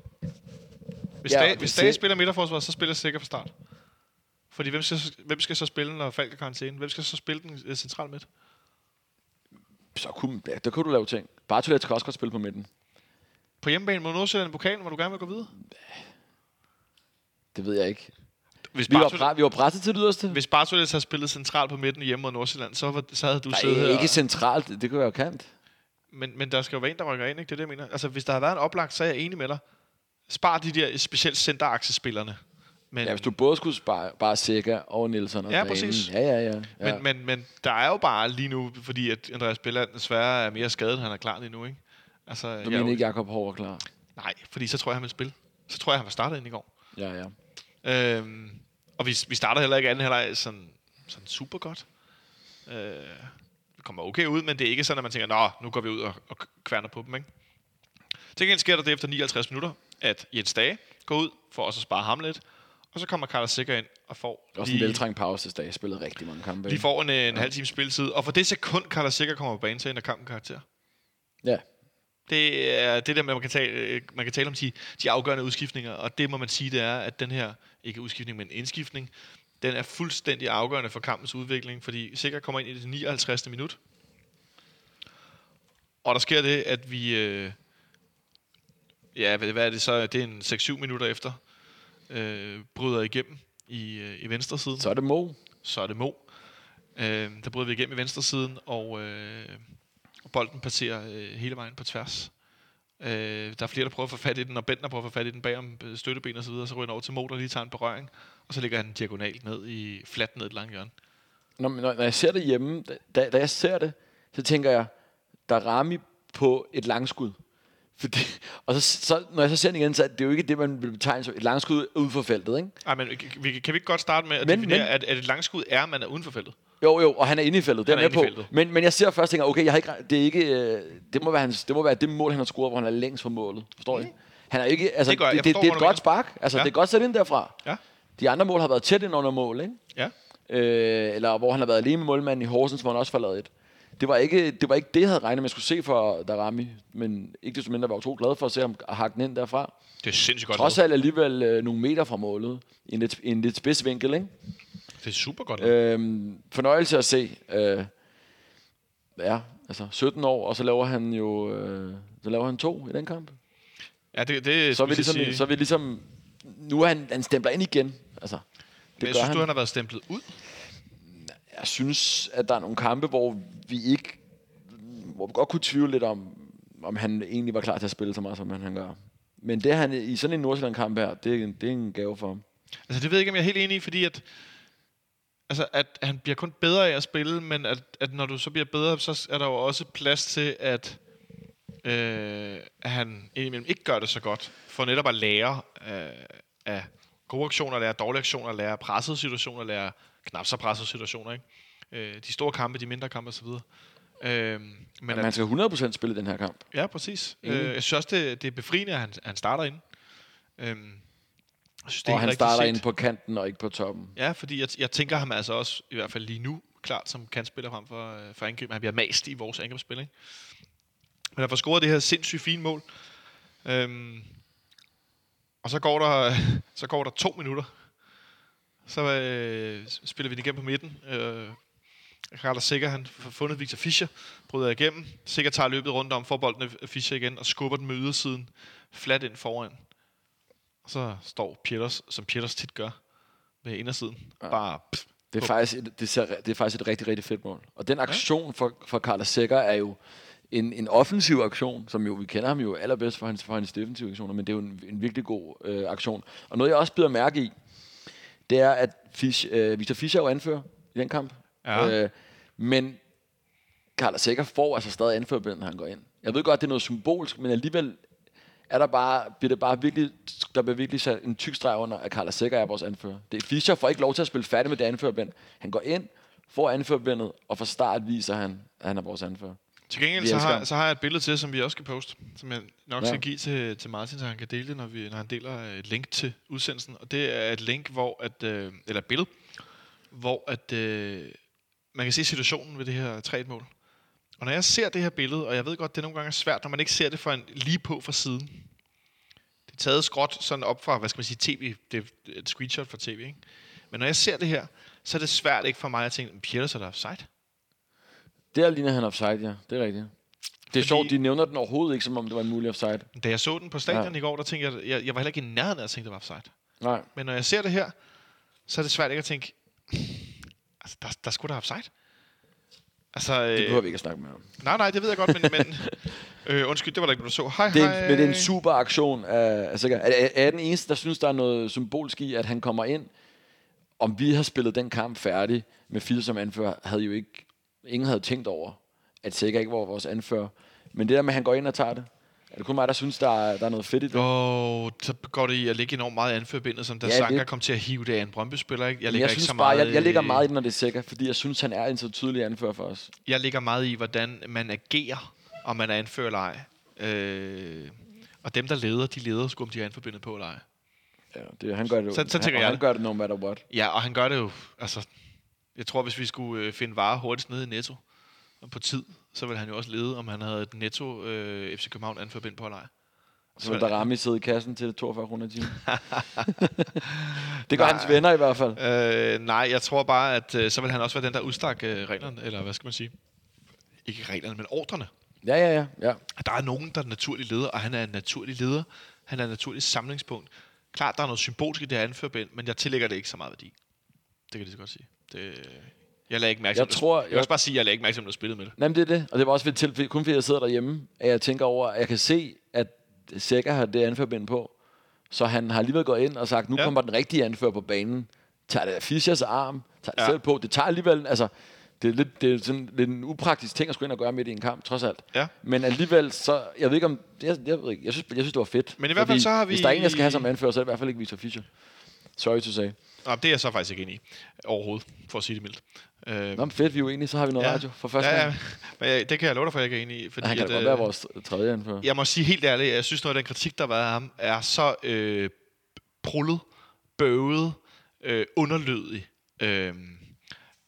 Hvis, Ja, hvis Stage spiller midterforsvar, så spiller Sikker fra start. Fordi hvem skal, hvem skal så spille, når Falk er karantæne? Hvem skal så spille den øh, central midt? Så kunne, ja, der kunne du lave ting. Bartolet skal også godt spille på midten. På hjemmebane mod Nordsjælland i pokalen, hvor du gerne vil gå videre? Det ved jeg ikke. Hvis Vi var, Bartolet, pre- vi var presset til det yderste. hvis Bartolet havde spillet centralt på midten hjemme mod Nordsjælland, så, var, så havde du siddet Nej, her. ikke centralt. Det kunne være kant. Men, men der skal jo være en, der rykker ind, ikke? Det er det, jeg mener. Altså, hvis der har været en oplagt, så er jeg enig med dig. Spar de der specielt centeraksespillerne. Men, Ja, hvis du både skulle spare, bare Sikker og Nielsen og Ja, Dranen. præcis. Ja, ja, ja. ja. men, men, men der er jo bare lige nu, fordi at Andreas Belland desværre er mere skadet, end han er klar lige nu, ikke? Altså, du jeg, mener jo- ikke, Jakob Hård var klar? Nej, fordi så tror jeg, han vil spille. Så tror jeg, han var startet ind i går. Ja, ja. Øhm, og vi, vi starter heller ikke anden halvleg sådan, sådan super godt. Øh, vi kommer okay ud, men det er ikke sådan, at man tænker, nå, nu går vi ud og, og kværner på dem, ikke? Til gengæld sker der det efter 59 minutter, at Jens Dage går ud for også at spare ham lidt. Og så kommer Carlos Sikker ind og får Også en veltrængt pause, da jeg spillede rigtig mange kampe. de får en, en halv time spilletid. Og for det sekund, Carlos Sikker kommer på banen, så ændrer kampen karakter. Ja. Det er det der med, at man kan tale, øh, man kan tale om de, de afgørende udskiftninger, og det må man sige, det er, at den her, ikke udskiftning, men indskiftning, den er fuldstændig afgørende for kampens udvikling, fordi Sikker kommer ind i det 59. minut, og der sker det, at vi, øh, ja, hvad, er det så, det er en 6-7 minutter efter, øh, bryder igennem i, øh, i venstre side Så er det Mo. så er det Mo. Øh, der bryder vi igennem i venstre siden, og, øh, og bolden passerer øh, hele vejen på tværs. Øh, der er flere, der prøver at få fat i den, og Bentner prøver at få fat i den bagom øh, støtteben og så videre, så ryger den over til Mo, der lige tager en berøring, og så ligger han diagonalt ned i fladt ned i et langt hjørne. Når, når, når jeg ser det hjemme, da, da jeg ser det, så tænker jeg, der er Rami på et langskud. *laughs* Fordi, og så, så, når jeg så ser den igen, så er det jo ikke det, man vil betegne som et langskud ude for feltet, ikke? Ej, men kan vi, kan vi ikke godt starte med at Men- definere, men- at, at et langskud er, at man er uden for feltet? Jo, jo, og han er inde i feltet, det er er med på. feltet. Men, men jeg ser først tænker, okay, jeg har ikke, det, er ikke, øh, det, må være hans, det må være det mål, han har scoret, hvor han er længst fra målet. Forstår I? Han er ikke, altså, Det gør det, det, det, er et godt spark. Altså, Ja. det er godt sat ind derfra. Ja. De andre mål har været tæt ind under mål, ikke? Ja. øh, eller hvor han har været alene med målmanden i Horsens, hvor han også forladet et. Det var ikke det, var ikke det jeg havde regnet med, at jeg skulle se for Darami, men ikke desto mindre var jeg utrolig glad for at se ham hakke den ind derfra. Det er sindssygt godt Trods alt alligevel øh, nogle meter fra målet, i en lidt, en lidt spids vinkel, ikke? Det er super godt. Øhm, fornøjelse at se. Øh, ja, altså 17 år, og så laver han jo øh, så laver han to i den kamp. Ja, det, det Så er vi ligesom, sige. så er vi ligesom nu er han, han stempler ind igen. Altså, det Men jeg synes han. du, han har været stemplet ud? jeg synes, at der er nogle kampe, hvor vi ikke, hvor vi godt kunne tvivle lidt om, om han egentlig var klar til at spille så meget, som han, han gør. Men det han i sådan en Nordsjælland-kamp her, det, er en- det er en gave for ham. Altså, det ved jeg ikke, om jeg er helt enig i, fordi at, altså, at han bliver kun bedre af at spille, men at, at når du så bliver bedre, så er der jo også plads til, at, øh, at han indimellem ikke gør det så godt, for netop at lære øh, af gode aktioner, lære dårlige aktioner, lære pressede situationer, lære knap så pressede situationer. Ikke? øh, de store kampe, de mindre kampe osv. Øh, men Men at, han skal 100% spille den her kamp. Ja, præcis. Enig. Øh, jeg synes også, det, det er befriende, at han, han starter ind. Jeg synes, det Og han starter set. inde på kanten og ikke på toppen. Ja, fordi jeg, jeg tænker ham altså også, i hvert fald lige nu, klart som kantspiller frem for, øh, for angreb. Han bliver mast i vores angrebsspil, ikke? Men han får scoret det her sindssygt fine mål. Øhm, og så går, der, *laughs* så går der to minutter. Så øh, spiller vi den igennem på midten. Øh, Carter Sikker, han har fundet Victor Fischer, bryder igennem. Sikker tager løbet rundt om, får bolden af Fischer igen, og skubber den med ydersiden flat ind foran. Og så står Pieters, som Pieters tit gør, med indersiden. Ja. Bare pff, Det er, faktisk et, det, ser, det er faktisk et rigtig, rigtig fedt mål. Og den aktion for, for Carla Sækker er jo en, en offensiv aktion, som jo, vi kender ham jo allerbedst for hans, for hans defensive aktioner, men det er jo en, en virkelig god øh, aktion. Og noget, jeg også bider mærke i, det er, at Fisch, øh, Victor Fischer er jo anfører i den kamp. Ja. Øh, men Carla Sækker får altså stadig anførerbind, når han går ind. Jeg ved godt, det er noget symbolsk, men alligevel er der bare, bliver det bare virkelig, der bliver virkelig sat en tyk streg under, at Carla Sækker er vores anfører. Det er Fischer får ikke lov til at spille færdig med det anførerbind. Han går ind, får anførerbindet, og fra start viser han, at han er vores anfører. Til gengæld så har, så har jeg et billede til, som vi også skal poste, som jeg nok Ja. skal give til, til Martin, så han kan dele det, når, vi, når han deler et link til udsendelsen. Og det er et link, hvor at, øh, eller et billede, hvor at, øh, man kan se situationen ved det her 3-1-mål. Og når jeg ser det her billede, og jeg ved godt, det nogle gange er svært, når man ikke ser det for en, lige på fra siden. Det er taget skråt sådan op fra, hvad skal man sige, tv. Det er et screenshot fra tv, ikke? Men når jeg ser det her, så er det svært ikke for mig at tænke, Pieters er der offside. Der ligner han offside, ja. Det er rigtigt. Det er Fordi- sjovt, de nævner den overhovedet ikke, som om det var en mulig offside. Da jeg så den på stadion Ja. i går, der tænkte jeg, jeg, jeg var heller ikke i nærheden af at tænke, det var offside. Nej. Men når jeg ser det her, så er det svært ikke at tænke, altså, der, der skulle der offside. Altså, Det øh, behøver vi ikke at snakke mere om. nej, nej, det ved jeg godt, men, men *laughs* øh, undskyld, det var da ikke, du så. Hej, Det er, hej. en, men det er en super aktion. Af, altså, er, er, jeg den eneste, der synes, der er noget symbolsk i, at han kommer ind? Om vi har spillet den kamp færdig med Fischer som anfører, havde jo ikke... Ingen havde tænkt over, at Sikker ikke var vores anfører. Men det der med, at han går ind og tager det, er det kun mig, der synes, der er, der er noget fedt i det? Åh, oh, så går det i at ligge enormt meget i anførbindet, som da Ja, Sanka det- kom til at hive det af en Brøndby-spiller. Ikke? Jeg ligger jeg ikke synes så bare, meget, jeg, jeg ligger meget i det, når det er Sikker, fordi jeg synes, han er en så tydelig anfører for os. Jeg ligger meget i, hvordan man agerer, om man er anfører eller ej. Øh, og dem, der leder, de leder sgu, om de er anforbindet på eller ej. Ja, det, han gør det, Så- så han, jeg han det. gør det no matter what. Ja, og han gør det jo, altså, jeg tror, hvis vi skulle øh, finde varer hurtigst nede i Netto og på tid, så ville han jo også lede, om han havde et Netto øh, FC København anforbind på eller ej. Så vil der ramme sidde i kassen til 42 kroner i timen. *laughs* det gør Nej. hans venner i hvert fald. Øh, nej, jeg tror bare, at øh, så vil han også være den, der udstak øh, reglerne, eller hvad skal man sige? Ikke reglerne, men ordrene. Ja, ja, ja. ja. Der er nogen, der er naturlig leder, og han er en naturlig leder. Han er en naturlig samlingspunkt. Klart, der er noget symbolsk i det her anførbind, men jeg tillægger det ikke så meget værdi. Det kan jeg lige så godt sige. Det, jeg lader ikke mærke til, Jeg tror- jeg vil også bare sige, at jeg lader ikke mærke til, om du har spillet med det. Jamen, det er det. Og det var også ved til, kun fordi jeg sidder derhjemme, at jeg tænker over, at jeg kan se, at Sækker har det anførbind på. Så han har alligevel gået ind og sagt, nu ja. Kommer den rigtige anfører på banen. Tager det af Fischers arm, tager det ja. Selv på. Det tager alligevel, altså, det er, lidt, det er sådan lidt en upraktisk ting at skulle ind og gøre midt i en kamp, trods alt. Ja. Men alligevel, så, jeg ved ikke om, jeg, jeg, ved ikke, jeg, synes, jeg synes, det var fedt. Men i hvert fald så har Hvis vi- der er en, jeg skal have som anfører, så er det i hvert fald ikke Victor Fischer. Sorry to say. Nå, det er jeg så faktisk ikke enig i. Overhovedet, for at sige det mildt. Øh, Nå, men fedt, vi er jo enige, så har vi noget ja. radio for første ja, gang. ja, men jeg, det kan jeg love dig for, at jeg ikke er enig i. Fordi Han kan at, godt øh, være vores tredje anfører. Jeg må sige helt ærligt, jeg synes, noget af den kritik, der har været af ham, er så øh, prullet, bøvet, øh, underlødig. Øh,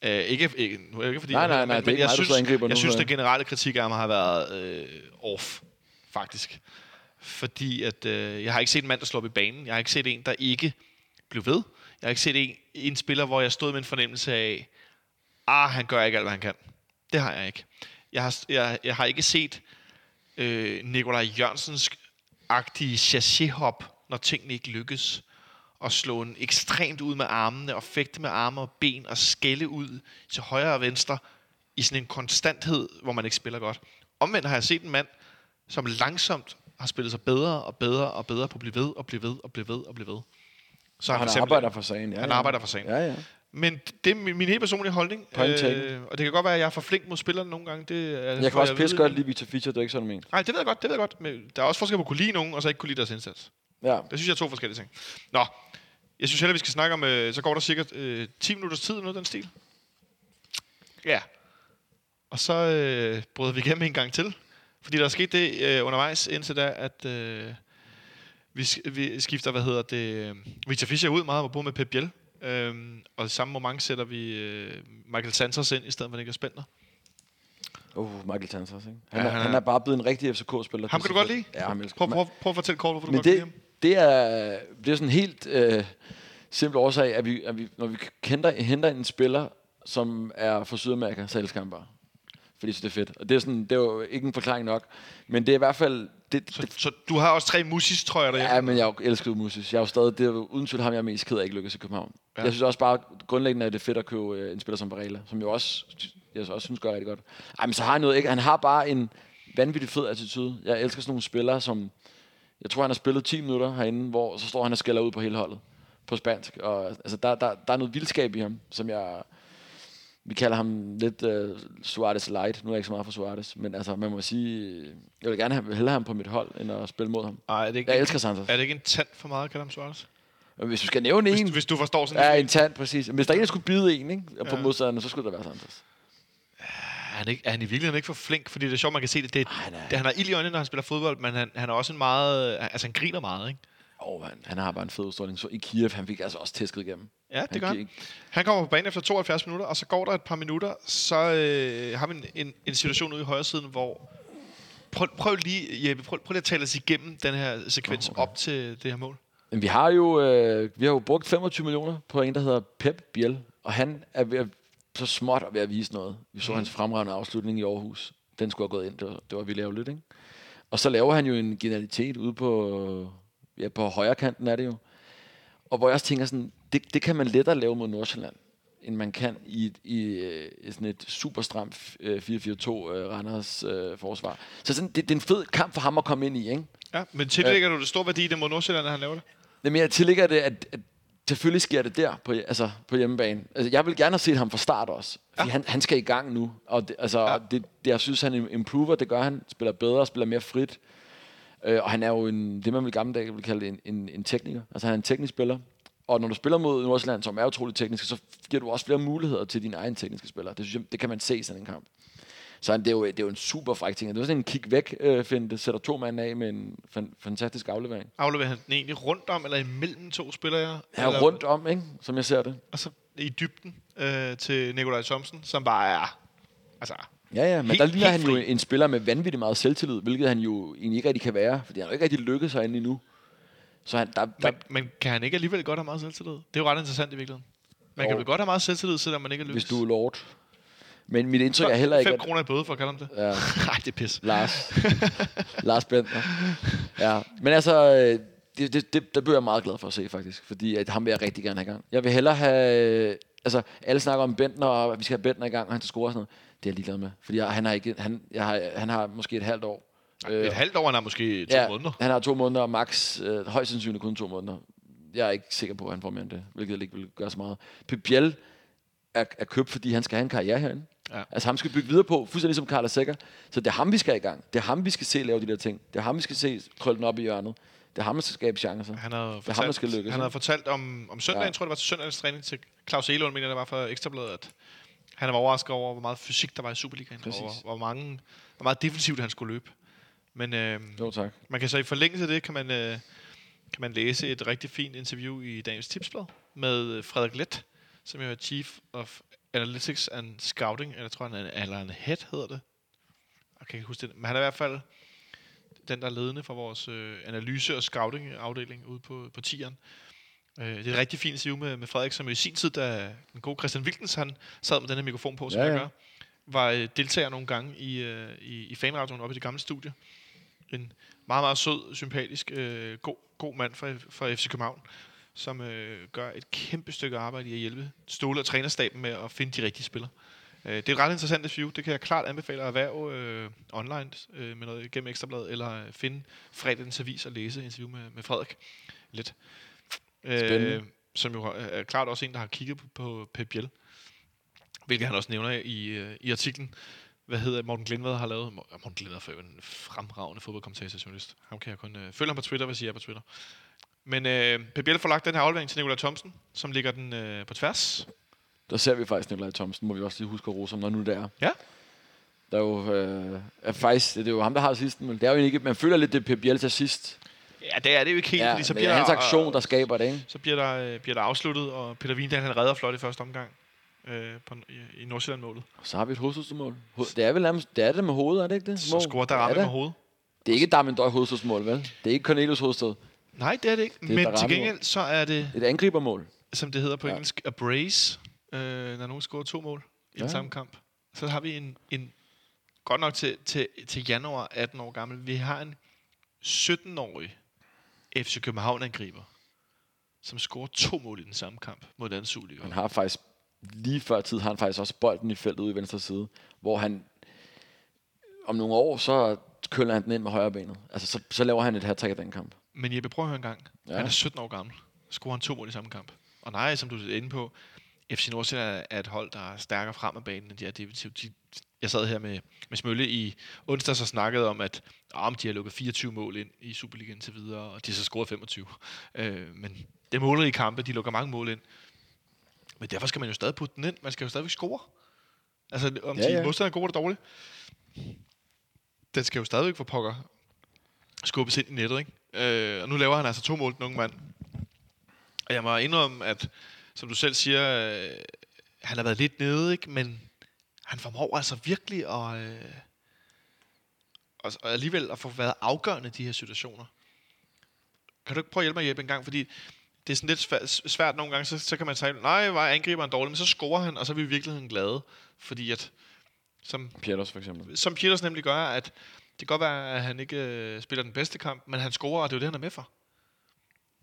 øh, ikke, ikke, nu er ikke fordi, Nej, nej, nej, men, det ikke jeg du synes, jeg nu, synes, den generelle kritik af ham har været øh, off, faktisk. Fordi at, øh, jeg har ikke set en mand, der slår op i banen. Jeg har ikke set en, der ikke blev ved. Jeg har ikke set en, en spiller, hvor jeg stod med en fornemmelse af, ah, han gør ikke alt, hvad han kan. Det har jeg ikke. Jeg har, jeg, jeg har ikke set øh, Nikolaj Jørgensens agtige chassé-hop, når tingene ikke lykkes. Og slå en ekstremt ud med armene, og fægte med arme og ben, og skælde ud til højre og venstre, i sådan en konstanthed, hvor man ikke spiller godt. Omvendt har jeg set en mand, som langsomt har spillet sig bedre og bedre og bedre på at blive ved og blive ved og blive ved og blive ved. Så Han eksempel- arbejder for sagen. Ja, Han ja. arbejder for sagen. Ja, ja. Men det er min helt personlige holdning. Taken. og det kan godt være, at jeg er for flink mod spillerne nogle gange. Det er, Jeg kan også pisse godt lide Victor Fischer, det er ikke sådan ment. Nej, det ved jeg godt, det ved jeg godt. Men der er også forskel på at kunne lide nogen, og så ikke kunne lide deres indsats. Ja. Det synes jeg er to forskellige ting. Nå, jeg synes heller, vi skal snakke om, øh, så går der sikkert øh, 10 minutters tid, noget den stil. Ja. Og så øh, bryder vi igennem en gang til. Fordi der er sket det øh, undervejs indtil da, at øh, vi, vi skifter, hvad hedder det, øh, Victor Fischer ud meget, og bor med Pep Biel. Øhm, og i samme moment sætter vi øh, Michael Santos ind, i stedet for Niklas Bentner. Uh, Michael Tanzers, ikke? Han, Ja, er, han han er- er bare blevet en rigtig FCK-spiller. Ham kan du godt lide? Ja, ham elsker Prøv, prøv, prøv at fortælle kort, hvorfor du Men godt kan lide det, ham. det, er, det er sådan en helt øh, simpel årsag, at, vi, at vi, når vi henter, henter en spiller, som er fra Sydamerika, så elsker han bare. Fordi så det er fedt. Og det er, sådan, det er jo ikke en forklaring nok. Men det er i hvert fald... Det, Så, det, så du har også tre musis, tror jeg, derhjemme. ja, men jeg elsker Musis. Jeg er jo stadig... Det er jo uden tvivl ham, jeg er mest ked af ikke lykkes i København. Ja. Jeg synes også bare, grundlæggende er det fedt at købe øh, en spiller som Varela, som jo også, jeg også synes gør rigtig godt. Ej, men så har han noget ikke. Han har bare en vanvittig fed attitude. Jeg elsker sådan nogle spillere, som... Jeg tror, han har spillet 10 minutter herinde, hvor så står han og skælder ud på hele holdet på spansk. Og, altså, der, der, der er noget vildskab i ham, som jeg... Vi kalder ham lidt uh, Suarez light. Nu er jeg ikke så meget for Suarez, men altså, man må sige, jeg vil gerne have, hellere have ham på mit hold, end at spille mod ham. Ej, er det ikke, Jeg elsker Santos. Er det ikke en tand for meget at kalde ham Suarez? Hvis du skal nævne Hvis, en, hvis du forstår sådan ja, en tand, præcis. Hvis der er en, der skulle bide en ikke, på Ja. modstanderne, så skulle det være Santos. Er han, ikke, er han i virkeligheden ikke for flink? Fordi det er sjovt, man kan se det. det, Ej, nej. det han har ild i øjnene, når han spiller fodbold, men han, han er også en meget... Altså, han griner meget, ikke? Oh, han, han har bare en fed udstråling. Så i Kiev, han fik altså også tæsket igennem. Ja, det gør han. Han kommer på banen efter 72 minutter, og så går der et par minutter, så øh, har vi en, en, en situation ude i højre siden, hvor... Prøv, prøv lige, Jeppe, prøv, prøv lige at tale os igennem den her sekvens okay. op til det her mål. Men vi har jo, øh, vi har jo brugt 25 millioner på en, der hedder Pep Biel, og han er ved at, så småt og ved at vise noget. Vi så mm. hans fremragende afslutning i Aarhus. Den skulle have gået ind. Det var, det var vildt ærgerligt, ikke? Og så laver han jo en genialitet ude på, ja, på højre kanten er det jo. Og hvor jeg også tænker sådan, det, det kan man lettere lave mod Nordsjælland, end man kan i, et- i, øh, i sådan et super stramt øh, 4-4-2 øh, Randers øh, forsvar. Så sådan, det, det er en fed kamp for ham at komme ind i, ikke? Ja, men tillægger du det stor værdi i det mod Nordsjælland, at han laver det? Jamen, jeg tillægger det, at, at selvfølgelig sker det der på, altså, på hjemmebane. Altså, jeg vil gerne have set ham fra start også. Fordi ja. han, han skal i gang nu. Og det, altså, ja. det, det, jeg synes, han improver. Det gør han. Spiller bedre, spiller mere frit. Øh, og han er jo en, det, man vil gamle dage vil kalde en, en, en tekniker. Altså, han er en teknisk spiller. Og når du spiller mod Nordsjælland, som er utrolig teknisk, så giver du også flere muligheder til dine egne tekniske spillere. Det, synes jeg, det kan man se i sådan en kamp. Så han, det, er jo, det er jo en super fræk ting. Det var sådan en kig væk øh, finde. Det sætter to mand af med en fan, fantastisk aflevering. Afleverer han den egentlig rundt om, eller imellem to spillere? Han eller, er rundt om, ikke? som jeg ser det. Og så i dybden øh, til Nikolaj Thomsen, som bare er... Altså, Ja, ja, men Helt- der ligner han jo en spiller med vanvittigt meget selvtillid, hvilket han jo egentlig ikke rigtig kan være, fordi han har jo ikke rigtig lykket sig endnu. Så han, der, der, men, men kan han ikke alligevel godt have meget selvtillid? Det er jo ret interessant i virkeligheden. Man kan Jo. vel godt have meget selvtillid, selvom man ikke er lykkes. hvis du er lord. Men mit indtryk er heller ikke, 5 at... kroner i bøde for at kalde ham det. Ja, *laughs* Nej, det er pis. Lars. *laughs* Lars Bentner. Ja, men altså, øh, det, det, det, der blev jeg meget glad for at se, faktisk. Fordi at ham vil jeg rigtig gerne have i gang. Jeg vil hellere have... øh, Altså, alle snakker om Bentner, og vi skal have Bentner i gang, og han skal score og sådan noget. Det er jeg ligeglad med. Fordi jeg, han, har ikke, han, jeg har, han har måske et halvt år. Øh, Et halvt år, han har måske to ja, måneder. han har to måneder, og max øh, højst sandsynligt kun to måneder. Jeg er ikke sikker på, at han får mere end det, hvilket ikke vil gøre så meget. Pep Biel er, er købt, fordi han skal have en karriere herinde. Ja. Altså ham skal bygge videre på, fuldstændig ligesom Carlos Sækker. Så det er ham, vi skal i gang. Det er ham, vi skal se lave de der ting. Det er ham, vi skal se krølle den op i hjørnet. Det er ham, der skal skabe chancer. Han havde er ham, der fortalt, skal lykkes, han havde fortalt om, om søndagen, ja. Tror jeg det var til søndagens træning til Claus Elund, mener det var for Ekstrabladet, at han var overrasket over, hvor meget fysik der var i Superligaen, Præcis. og hvor, hvor, mange, hvor meget defensivt han skulle løbe. Men øh, Jo, tak. man kan så i forlængelse af det, kan man, øh, kan man læse et rigtig fint interview i dagens tipsblad med øh, Frederik Let, som jo er Chief of Analytics and Scouting, eller tror han er, eller en head hedder det. Jeg kan ikke huske det, men han er i hvert fald den, der er ledende for vores øh, analyse- og scouting-afdeling ude på, på Tieren. Øh, det er et rigtig fint interview med, med Frederik, som i sin tid, da den gode Christian Wilkens, han sad med den her mikrofon på, som Ja, jeg ja. gør, var øh, deltager nogle gange i, øh, i, i fanradioen oppe i det gamle studie. En meget, meget sød, sympatisk, øh, god, god mand fra, fra FC København, som øh, gør et kæmpe stykke arbejde i at hjælpe Ståle og trænerstaben med at finde de rigtige spillere. Øh, det er et ret interessant interview. Det kan jeg klart anbefale at erhverve øh, online øh, med noget gennem Ekstrabladet, eller finde fredagens avis og læse interview med, med Frederik lidt. Spændende. Øh, som jo er- er klart også en, der har kigget på, på Pep Biel, hvilket han også nævner i, øh, i artiklen. Hvad hedder Morten Glindvad har lavet? Mor- Morten Glindvad er en fremragende fodboldkommentatorjournalist. Ham kan jeg kun øh, følge ham på Twitter, hvad jeg på Twitter. Men øh, Pep Biel får lagt den her aflevering til Nikolaj Thomsen, som ligger den øh, på tværs. Der ser vi faktisk Nikolaj Thomsen, må vi også lige huske at rose ham, når nu det er. Ja. Der er jo, øh, er faktisk, det er jo ham, der har sidsten, men det er jo ikke, man føler lidt, det er Pep Bielsa sidst. Ja, det er det jo ikke helt, Ja, fordi så bliver det er hans der, aktion, der skaber det, ikke? så bliver der, øh, bliver der afsluttet, og Peter Vindal, han redder flot i første omgang øh, på, i, i Nordsjælland-målet. Og så har vi et hovedstødsmål. Det er vel nærmest, det er det med hovedet, er det ikke det? Så Mål? scorer der Det er ramme det. med hovedet. Det er ikke Damendøj hovedstødsmål, vel? Det er ikke Cornelius hovedstød. Nej, det er det ikke. er Men til gengæld, så er det, Et angribermål. som det hedder på Ja. engelsk, a brace, øh, når nogen scorer to mål i Ja. en samme kamp. Så har vi en, en godt nok til, til, til januar 18 år gammel, vi har en 17-årig FC København-angriber, som scorer to mål i den samme kamp mod Superliga. Han har faktisk, lige før tid, har han faktisk også bolden i feltet ude i venstre side, hvor han om nogle år, så køler han den ind med højre benet. Altså, så, så laver han et hat i den kamp. Men Jeppe, prøv at høre en gang. Ja. Han er 17 år gammel. Scorer han to mål i samme kamp. Og nej, som du er inde på, FC Nordsjælland er et hold, der er stærkere frem af banen, end de er definitivt. De, jeg sad her med, med Smølle i onsdags og snakkede om, at om de har lukket 24 mål ind i Superligaen til videre, og de har så scoret 25. Øh, men det er i kampe, de lukker mange mål ind. Men derfor skal man jo stadig putte den ind. Man skal jo stadigvæk score. Altså, om Ja, ja, de ja. modstandere er gode eller dårlige. Den skal jo stadigvæk for pokker skubbes ind i nettet, ikke? Øh, og nu laver han altså to mål, den unge mand. Og jeg må indrømme, at som du selv siger, øh, han har været lidt nede, ikke? Men han formår altså virkelig at, øh, og, og alligevel at få været afgørende i de her situationer. Kan du ikke prøve at hjælpe mig, Jeppe, en gang? Fordi det er sådan lidt svært, svært nogle gange, så, så kan man sige, nej, var angriberen dårlig, men så scorer han, og så er vi i virkeligheden glade. Fordi at, som Pieters for eksempel. som Pieters nemlig gør, at det kan godt være, at han ikke øh, spiller den bedste kamp, men han scorer, og det er jo det, han er med for.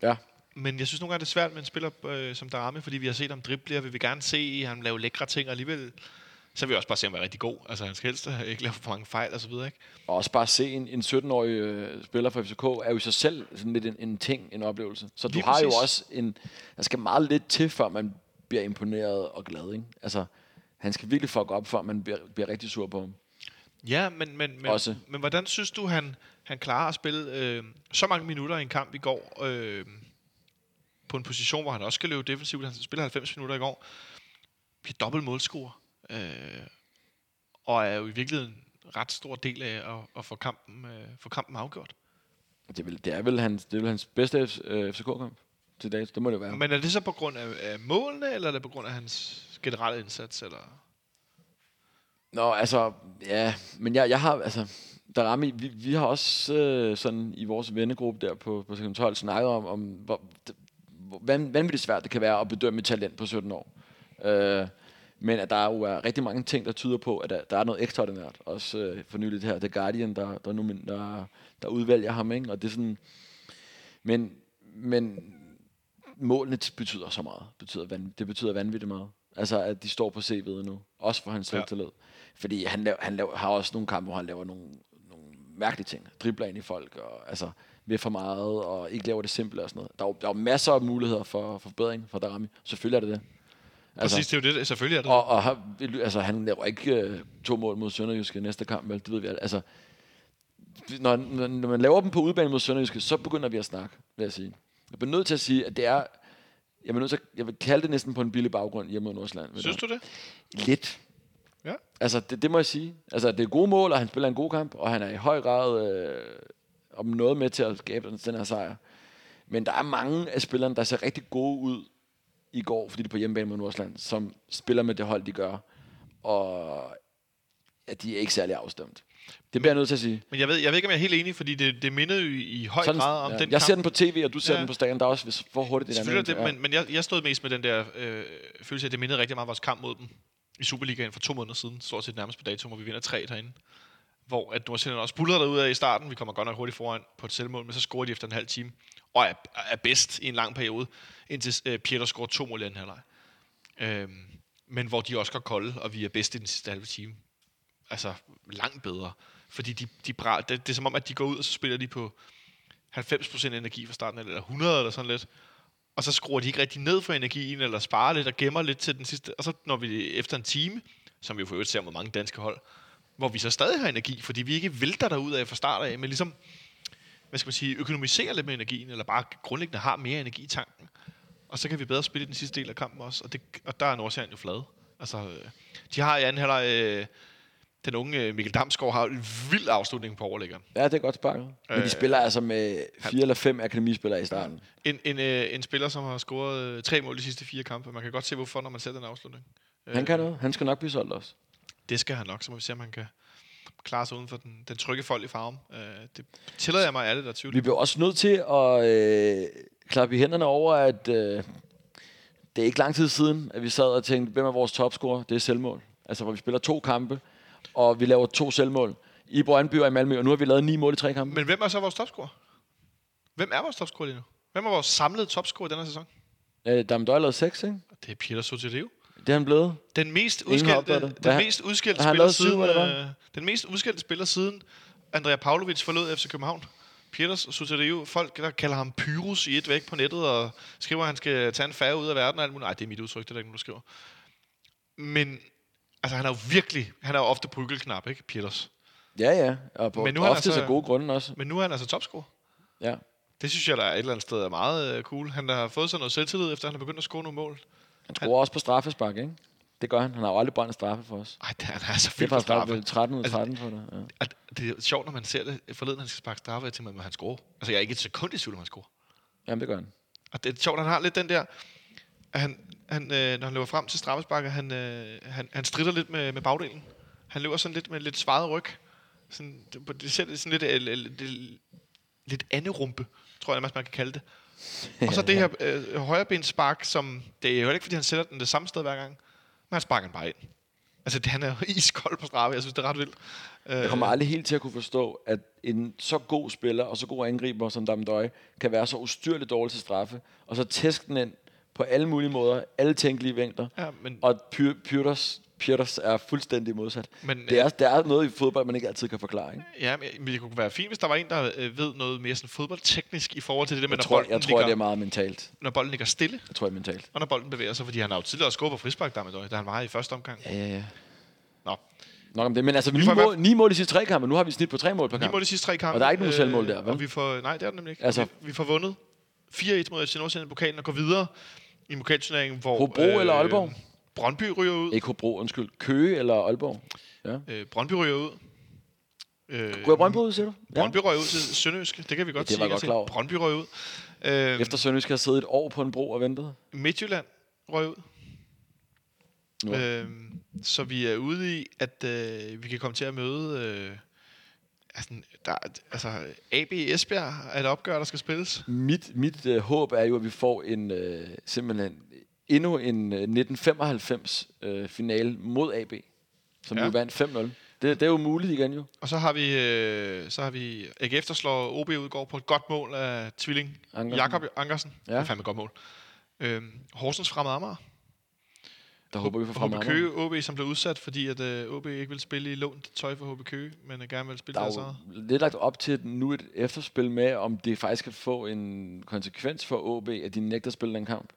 Ja. Men jeg synes nogle gange, det er svært med en spiller øh, som Darami, fordi vi har set ham drible, og vi vil gerne se ham lave lækre ting, og alligevel så vil vi også bare se ham være rigtig god. Altså, han skal helst ikke lave for mange fejl og så videre, ikke? Og også bare se en, en 17-årig øh, spiller fra FCK, er jo i sig selv sådan lidt en, en ting, en oplevelse. Så du Lige har jo præcis. også en... Der skal meget lidt til, før man bliver imponeret og glad, ikke? Altså, han skal virkelig fuck op, før man bliver, bliver rigtig sur på ham. Ja, men, men, men, Også. men hvordan synes du, han, han klarer at spille øh, så mange minutter i en kamp i går, øh, på en position, hvor han også skal løbe defensivt. Han spiller 90 minutter i går. Bliver dobbelt målscorer. Øh, og er jo i virkeligheden en ret stor del af at, at få, kampen, øh, få kampen afgjort. Det er vel, det er vel hans, det er vel hans bedste F- øh, FCK-kamp til dags. Det må det være. Men er det så på grund af, af målene, eller er det på grund af hans generelle indsats? Eller? Nå, altså, ja, men jeg, jeg har, altså, Darami, vi, vi har også øh, sådan i vores vennegruppe der på, på sektion 12 snakket om, om hvor, det, hvor van- vanvittigt svært det kan være at bedømme et talent på 17 år. Øh, men at der jo er rigtig mange ting, der tyder på, at der, der er noget ekstraordinært. Også øh, for nyligt her, The Guardian, der, der, nu, der, der udvælger ham, ikke? Og det er sådan... Men, men målene betyder så meget. Betyder van, det betyder vanvittigt meget. Altså, at de står på CV'et nu. Også for hans Ja. selvtillid. Fordi han, laver, han laver, har også nogle kampe, hvor han laver nogle, nogle mærkelige ting. Dribler ind i folk, og altså, vil for meget, og ikke laver det simple og sådan noget. Der er jo, der er jo masser af muligheder for, for forbedring for Darami. Selvfølgelig er det det. Altså, Præcis, det er jo det. Selvfølgelig er det. og, og har- altså, han laver ikke øh, to mål mod Sønderjyske næste kamp, vel? det ved vi alt. Altså, når, når, man laver dem på udebane mod Sønderjyske, så begynder vi at snakke, vil jeg sige. Jeg bliver nødt til at sige, at det er... Jeg, bliver nødt til at, jeg vil kalde det næsten på en billig baggrund hjemme mod Nordsjælland. Synes du? du det? Lidt. Ja. Altså, det, det må jeg sige. Altså, det er gode mål, og han spiller en god kamp, og han er i høj grad øh, om noget med til at skabe den, den her sejr. Men der er mange af spillerne, der ser rigtig gode ud i går, fordi de er på hjemmebane mod Nordsjælland, som spiller med det hold, de gør. Og ja, de er ikke særlig afstemt. Det bliver jeg nødt til at sige. Men jeg ved, jeg ved ikke, om jeg er helt enig, fordi det, det mindede jo i, høj Sådan, grad om ja. den Jeg kamp. ser den på tv, og du ser Ja. den på stadion. Der er også for hurtigt det Selvfølgelig er der. det, men, men jeg, jeg stod mest med den der øh, følelse af, at det mindede rigtig meget vores kamp mod dem i Superligaen for to måneder siden, stort set nærmest på dato, hvor vi vinder tre derinde. Hvor at Nordsjælland også bullerede derud af i starten. Vi kommer godt nok hurtigt foran på et selvmål, men så scorer de efter en halv time. Og er, er bedst i en lang periode, indtil øh, Pieter scorer to mål i anden halvleg. Øhm, men hvor de også går kolde, og vi er bedst i den sidste halve time. Altså langt bedre. Fordi de, de bra, det, det er som om, at de går ud, og så spiller de på 90% energi fra starten, eller 100 eller sådan lidt. Og så skruer de ikke rigtig ned for energien, eller sparer lidt og gemmer lidt til den sidste. Og så når vi efter en time, som vi jo for øvrigt ser med mange danske hold, hvor vi så stadig har energi, fordi vi ikke vælter derud af fra start af, men ligesom, hvad skal man sige, økonomiserer lidt med energien, eller bare grundlæggende har mere energi i tanken. og så kan vi bedre spille den sidste del af kampen også. Og, det, og der er Nordsjælland jo flade. Altså, øh, de har i anden halvleg... Øh, den unge øh, Mikkel Damsgaard har en vild afslutning på overlæggeren. Ja, det er godt sparket. Men de Øh, spiller altså med fire eller fem akademispillere i starten. En, en, øh, en spiller, som har scoret øh, tre mål de sidste fire kampe. Man kan godt se, hvorfor, når man ser den afslutning. Han kan noget. Han skal nok blive solgt også. Det skal han nok, så må vi se, om han kan klare sig uden for den, den trygge folk i farven. Øh, det tillader jeg mig alle, der tvivl. Vi bliver også nødt til at øh, klappe i hænderne over, at øh, det er ikke lang tid siden, at vi sad og tænkte, hvem er vores topscorer? Det er selvmål. Altså, hvor vi spiller to kampe, og vi laver to selvmål. I Brøndby og i Malmø, og nu har vi lavet ni mål i tre kampe. Men hvem er så vores topscorer? Hvem er vores topscorer lige nu? Hvem er vores samlede topscorer i denne sæson? Øh, Dam Døj lavede seks, ikke? Det er Peter Soteleo. Det er han blevet. Den mest udskældte, den Hvad- mest udskældte spiller siden, øh, den mest udskældte spiller siden Andrea Pavlovic forlod FC København. Peters Soteleo. Folk, der kalder ham Pyrus i et væk på nettet, og skriver, at han skal tage en færre ud af verden og alt muligt. Nej, det er mit udtryk, det er der ikke der skriver. Men altså, han er jo virkelig, han er jo ofte på knap, ikke, Peters? Ja, ja. Og på, Men nu ofte altså- så gode grunde også. Men nu er han altså topscorer. Ja. Det synes jeg, der er et eller andet sted er meget øh, cool. Han har fået sig noget selvtillid, efter han har begyndt at score nogle mål. Han scorer også på straffespark, ikke? Det gør han. Han har jo aldrig brændt straffe for os. Ej, det, han er så Det er fyldt på straffe. ret 13 ud af Altså, 13 for det. Ja. Det er sjovt, når man ser det forleden, han skal sparke straffe, jeg tænker, at han scorer. Altså, jeg er ikke et sekund i tvivl, om han scorer. Jamen, det gør han. Og det er sjovt, han har lidt den der, at han, han, øh, når han løber frem til straffesparket, han, øh, han, han strider lidt med, med bagdelen. Han løber sådan lidt med lidt svaret ryg. Sådan, det, det ser sådan lidt, øh, lidt, lidt, anderumpe, tror jeg, man kan kalde det. Og så det her øh, højrebensspark, som, det er jo ikke, fordi han sætter den det samme sted hver gang, men han sparker den bare ind. Altså, det, han er *laughs* iskold på straffe. Jeg synes, det er ret vildt. Øh, Jeg kommer aldrig helt til at kunne forstå, at en så god spiller og så god angriber som Damdøj kan være så ustyrligt dårlig til straffe, og så tæske den ind på alle mulige måder, alle tænkelige vinkler. Ja, men, Og Py- Pyrtos, Pyrtos er fuldstændig modsat. men Det er, der er noget i fodbold, man ikke altid kan forklare. Ikke? Ja, men det kunne være fint, hvis der var en, der øh, ved noget mere sådan fodboldteknisk i forhold til det der med, Jeg når, tror, bolden jeg tror ligger, det er meget mentalt. når bolden ligger stille, Jeg tror, det er mentalt. og når bolden bevæger sig, fordi han har jo tidligere scoret på frispark, der med da han var i første omgang. Ja, ja, ja. Nå, Nok om det. Men altså, Vi ni får i mål, ni mål i sidste tre kampe. Nu har vi snit på tre mål per ni kamp. mål de sidste tre kampe. Og der er ikke nogen selvmål der, vel? Og vi får, nej, det er der nemlig ikke. Altså- vi, vi får vundet 4-1 mod FC Nordsjælland i pokalen og går videre i en pokalturnering, hvor... Hobro eller Aalborg? Brøndby ryger ud. Ikke Hobro, undskyld. Køge eller Aalborg? Ja. Øh, Brøndby ryger ud. Øh, Går Brøndby ud, siger du? Ja. Brøndby røg ud til Sønderjyske. Det kan vi godt det var sige. godt klar. Brøndby røg ud. Øh, Efter Sønderjysk har siddet et år på en bro og ventet. Midtjylland røg ud. Nu. Øhm, så vi er ude i, at øh, vi kan komme til at møde... Øh, altså, der, altså, AB Esbjerg er et opgør, der skal spilles. Mit, mit øh, håb er jo, at vi får en øh, simpelthen endnu en øh, 1995 øh, finale mod AB, som Ja. jo vandt 5-0. Det, det er jo muligt igen jo. Og så har vi, øh, så har vi AGF, der slår OB ud går på et godt mål af tvilling Ankersen. Jakob Ankersen. Ja. Det er fandme et godt mål. Øhm, Horsens fremad Amager. Der håber vi for fremad. Køge OB, som blev udsat, fordi at øh, OB ikke vil spille i lånt tøj for HB Køge, men øh, gerne vil spille Der deres er eget. lidt lagt op til nu et efterspil med, om det faktisk kan få en konsekvens for OB, at de nægter at spille den kamp.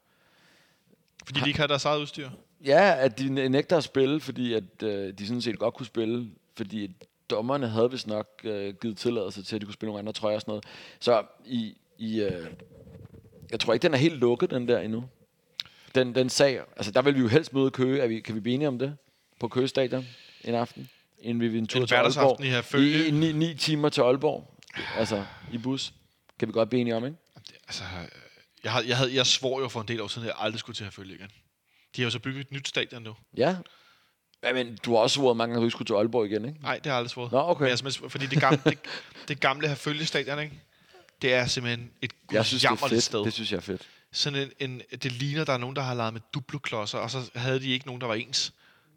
Fordi de ikke har deres eget udstyr. Ja, at de næ- nægter at spille, fordi at, øh, de sådan set godt kunne spille, fordi dommerne havde vist nok øh, givet tilladelse til, at de kunne spille nogle andre trøjer og sådan noget. Så i, i øh, jeg tror ikke, den er helt lukket, den der endnu. Den, den sag, altså der vil vi jo helst møde Køge. Er vi, kan vi blive enige om det? På Køge Stadion en aften? Inden vi vil en tur En til Aalborg. i Herfølge. I, i ni, ni, timer til Aalborg. Altså, i bus. Kan vi godt blive enige om, ikke? Altså, jeg, havde, jeg, havde, jeg svor jo for en del år siden, at jeg aldrig skulle til at følge igen. De har jo så bygget et nyt stadion nu. Ja. ja men du har også svoret mange gange, at du ikke skulle til Aalborg igen, ikke? Nej, det har jeg aldrig svoret. Nå, okay. Men simpelthen- fordi det gamle, det, det gamle Herfølge stadion, ikke? Det er simpelthen et Jeg synes, det er fedt. sted. Det synes jeg er fedt. Sådan en, en, det ligner, der er nogen, der har lavet med duploklodser, og så havde de ikke nogen, der var ens.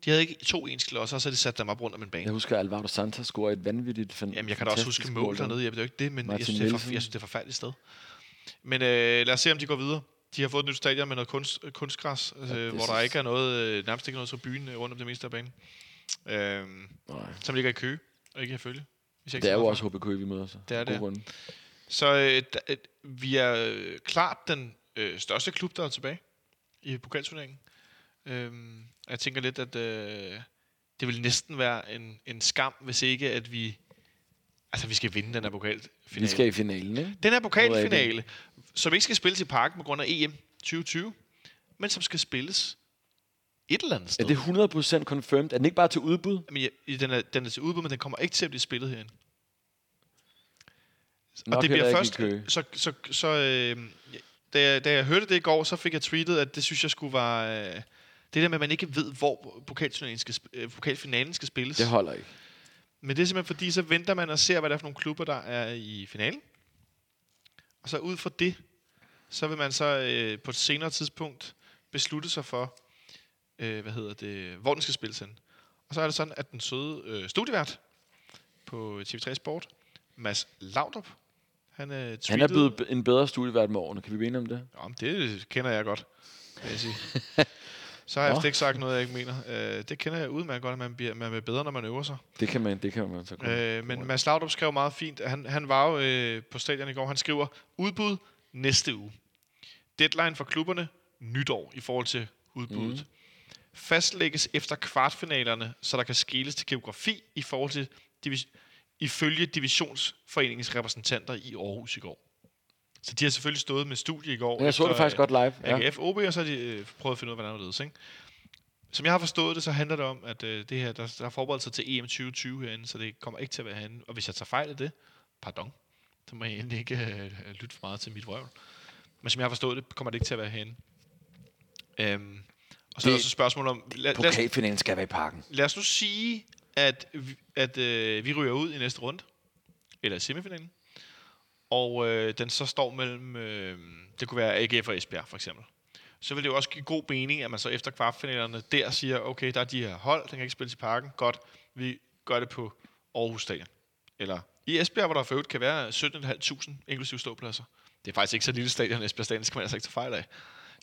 De havde ikke to ens klodser, og så de sat dem op rundt om en bane. Jeg husker, at Alvaro Santa scorede et vanvittigt fan- Jamen, jeg kan da også huske mål der. dernede. Jeg ved jo ikke det, men jeg synes, det er, for, jeg synes, det er et forfærdeligt sted. Men øh, lad os se, om de går videre. De har fået et nyt stadion med noget kunst, øh, kunstgræs, øh, hvor der ikke er noget, øh, nærmest ikke noget tribune øh, rundt om det meste af banen. Øh, Nej. som ligger i kø, og ikke i følge. Det er jo også HB Køge, vi møder så. Det er det. Runde. Så øh, da, øh, vi er øh, klart den øh, største klub, der er tilbage i pokalturneringen. Og jeg tænker lidt, at øh, det vil næsten være en, en skam, hvis ikke, at vi... Altså, vi skal vinde den her pokalfinale. Vi skal i finalen, ikke? Den her pokalfinale, som ikke skal spilles i parken på grund af EM 2020, men som skal spilles et eller andet Er sted. det 100% confirmed? Er den ikke bare til udbud? Men ja, i- den, er, den er til udbud, men den kommer ikke til at blive spillet herinde. Nok og det bliver først... Så, så, så øh, da, jeg, da jeg hørte det i går, så fik jeg tweetet, at det synes jeg skulle være... Øh, det der med, at man ikke ved, hvor pokalturneringen skal, øh, pokalfinalen skal spilles. Det holder ikke. Men det er simpelthen fordi, så venter man og ser, hvad det er for nogle klubber, der er i finalen. Og så ud fra det, så vil man så øh, på et senere tidspunkt beslutte sig for, øh, hvad hedder det, hvor den skal spilles hen. Og så er det sådan, at den søde øh, studievært på TV3 Sport, Mads Laudrup, han øh, tweetede... Han er blevet en bedre studievært med årene. Kan vi blive enige om det? Om det kender jeg godt, vil jeg sige. *laughs* Så har jeg vist ikke sagt noget, jeg ikke mener. Øh, det kender jeg udmærket godt, at man bliver, man bliver bedre, når man øver sig. Det kan man, det kan man så godt. Øh, men Mads Laudrup skrev meget fint. Han, han var jo øh, på stadion i går. Han skriver, udbud næste uge. Deadline for klubberne nytår i forhold til udbuddet. Mm. Fastlægges efter kvartfinalerne, så der kan skeles til geografi i forhold til divis- ifølge divisionsforeningens repræsentanter i Aarhus i går. Så de har selvfølgelig stået med studie i går. jeg så det faktisk øh, godt live. Ja. AGF OB, og så har de øh, prøvet at finde ud af, hvordan det er ikke? Som jeg har forstået det, så handler det om, at øh, det her, der, der er forberedt sig til EM 2020 herinde, så det kommer ikke til at være herinde. Og hvis jeg tager fejl af det, pardon, så må jeg egentlig ikke øh, lytte for meget til mit vrøvl. Men som jeg har forstået det, kommer det ikke til at være herinde. Øhm, og så er Det- der også et spørgsmål om... Lad, os, Pokalfinalen skal være i parken. lad os nu sige, at, at øh, vi ryger ud i næste runde, eller i semifinalen, og øh, den så står mellem, øh, det kunne være AGF og Esbjerg for eksempel. Så vil det jo også give god mening, at man så efter kvartfinalerne der siger, okay, der er de her hold, den kan ikke spilles i parken, godt, vi gør det på Aarhus Stadion. Eller i Esbjerg, hvor der for øvrigt kan være 17.500 inklusive ståpladser. Det er faktisk ikke så lille stadion, Esbjerg Stadion, skal man altså ikke tage fejl af.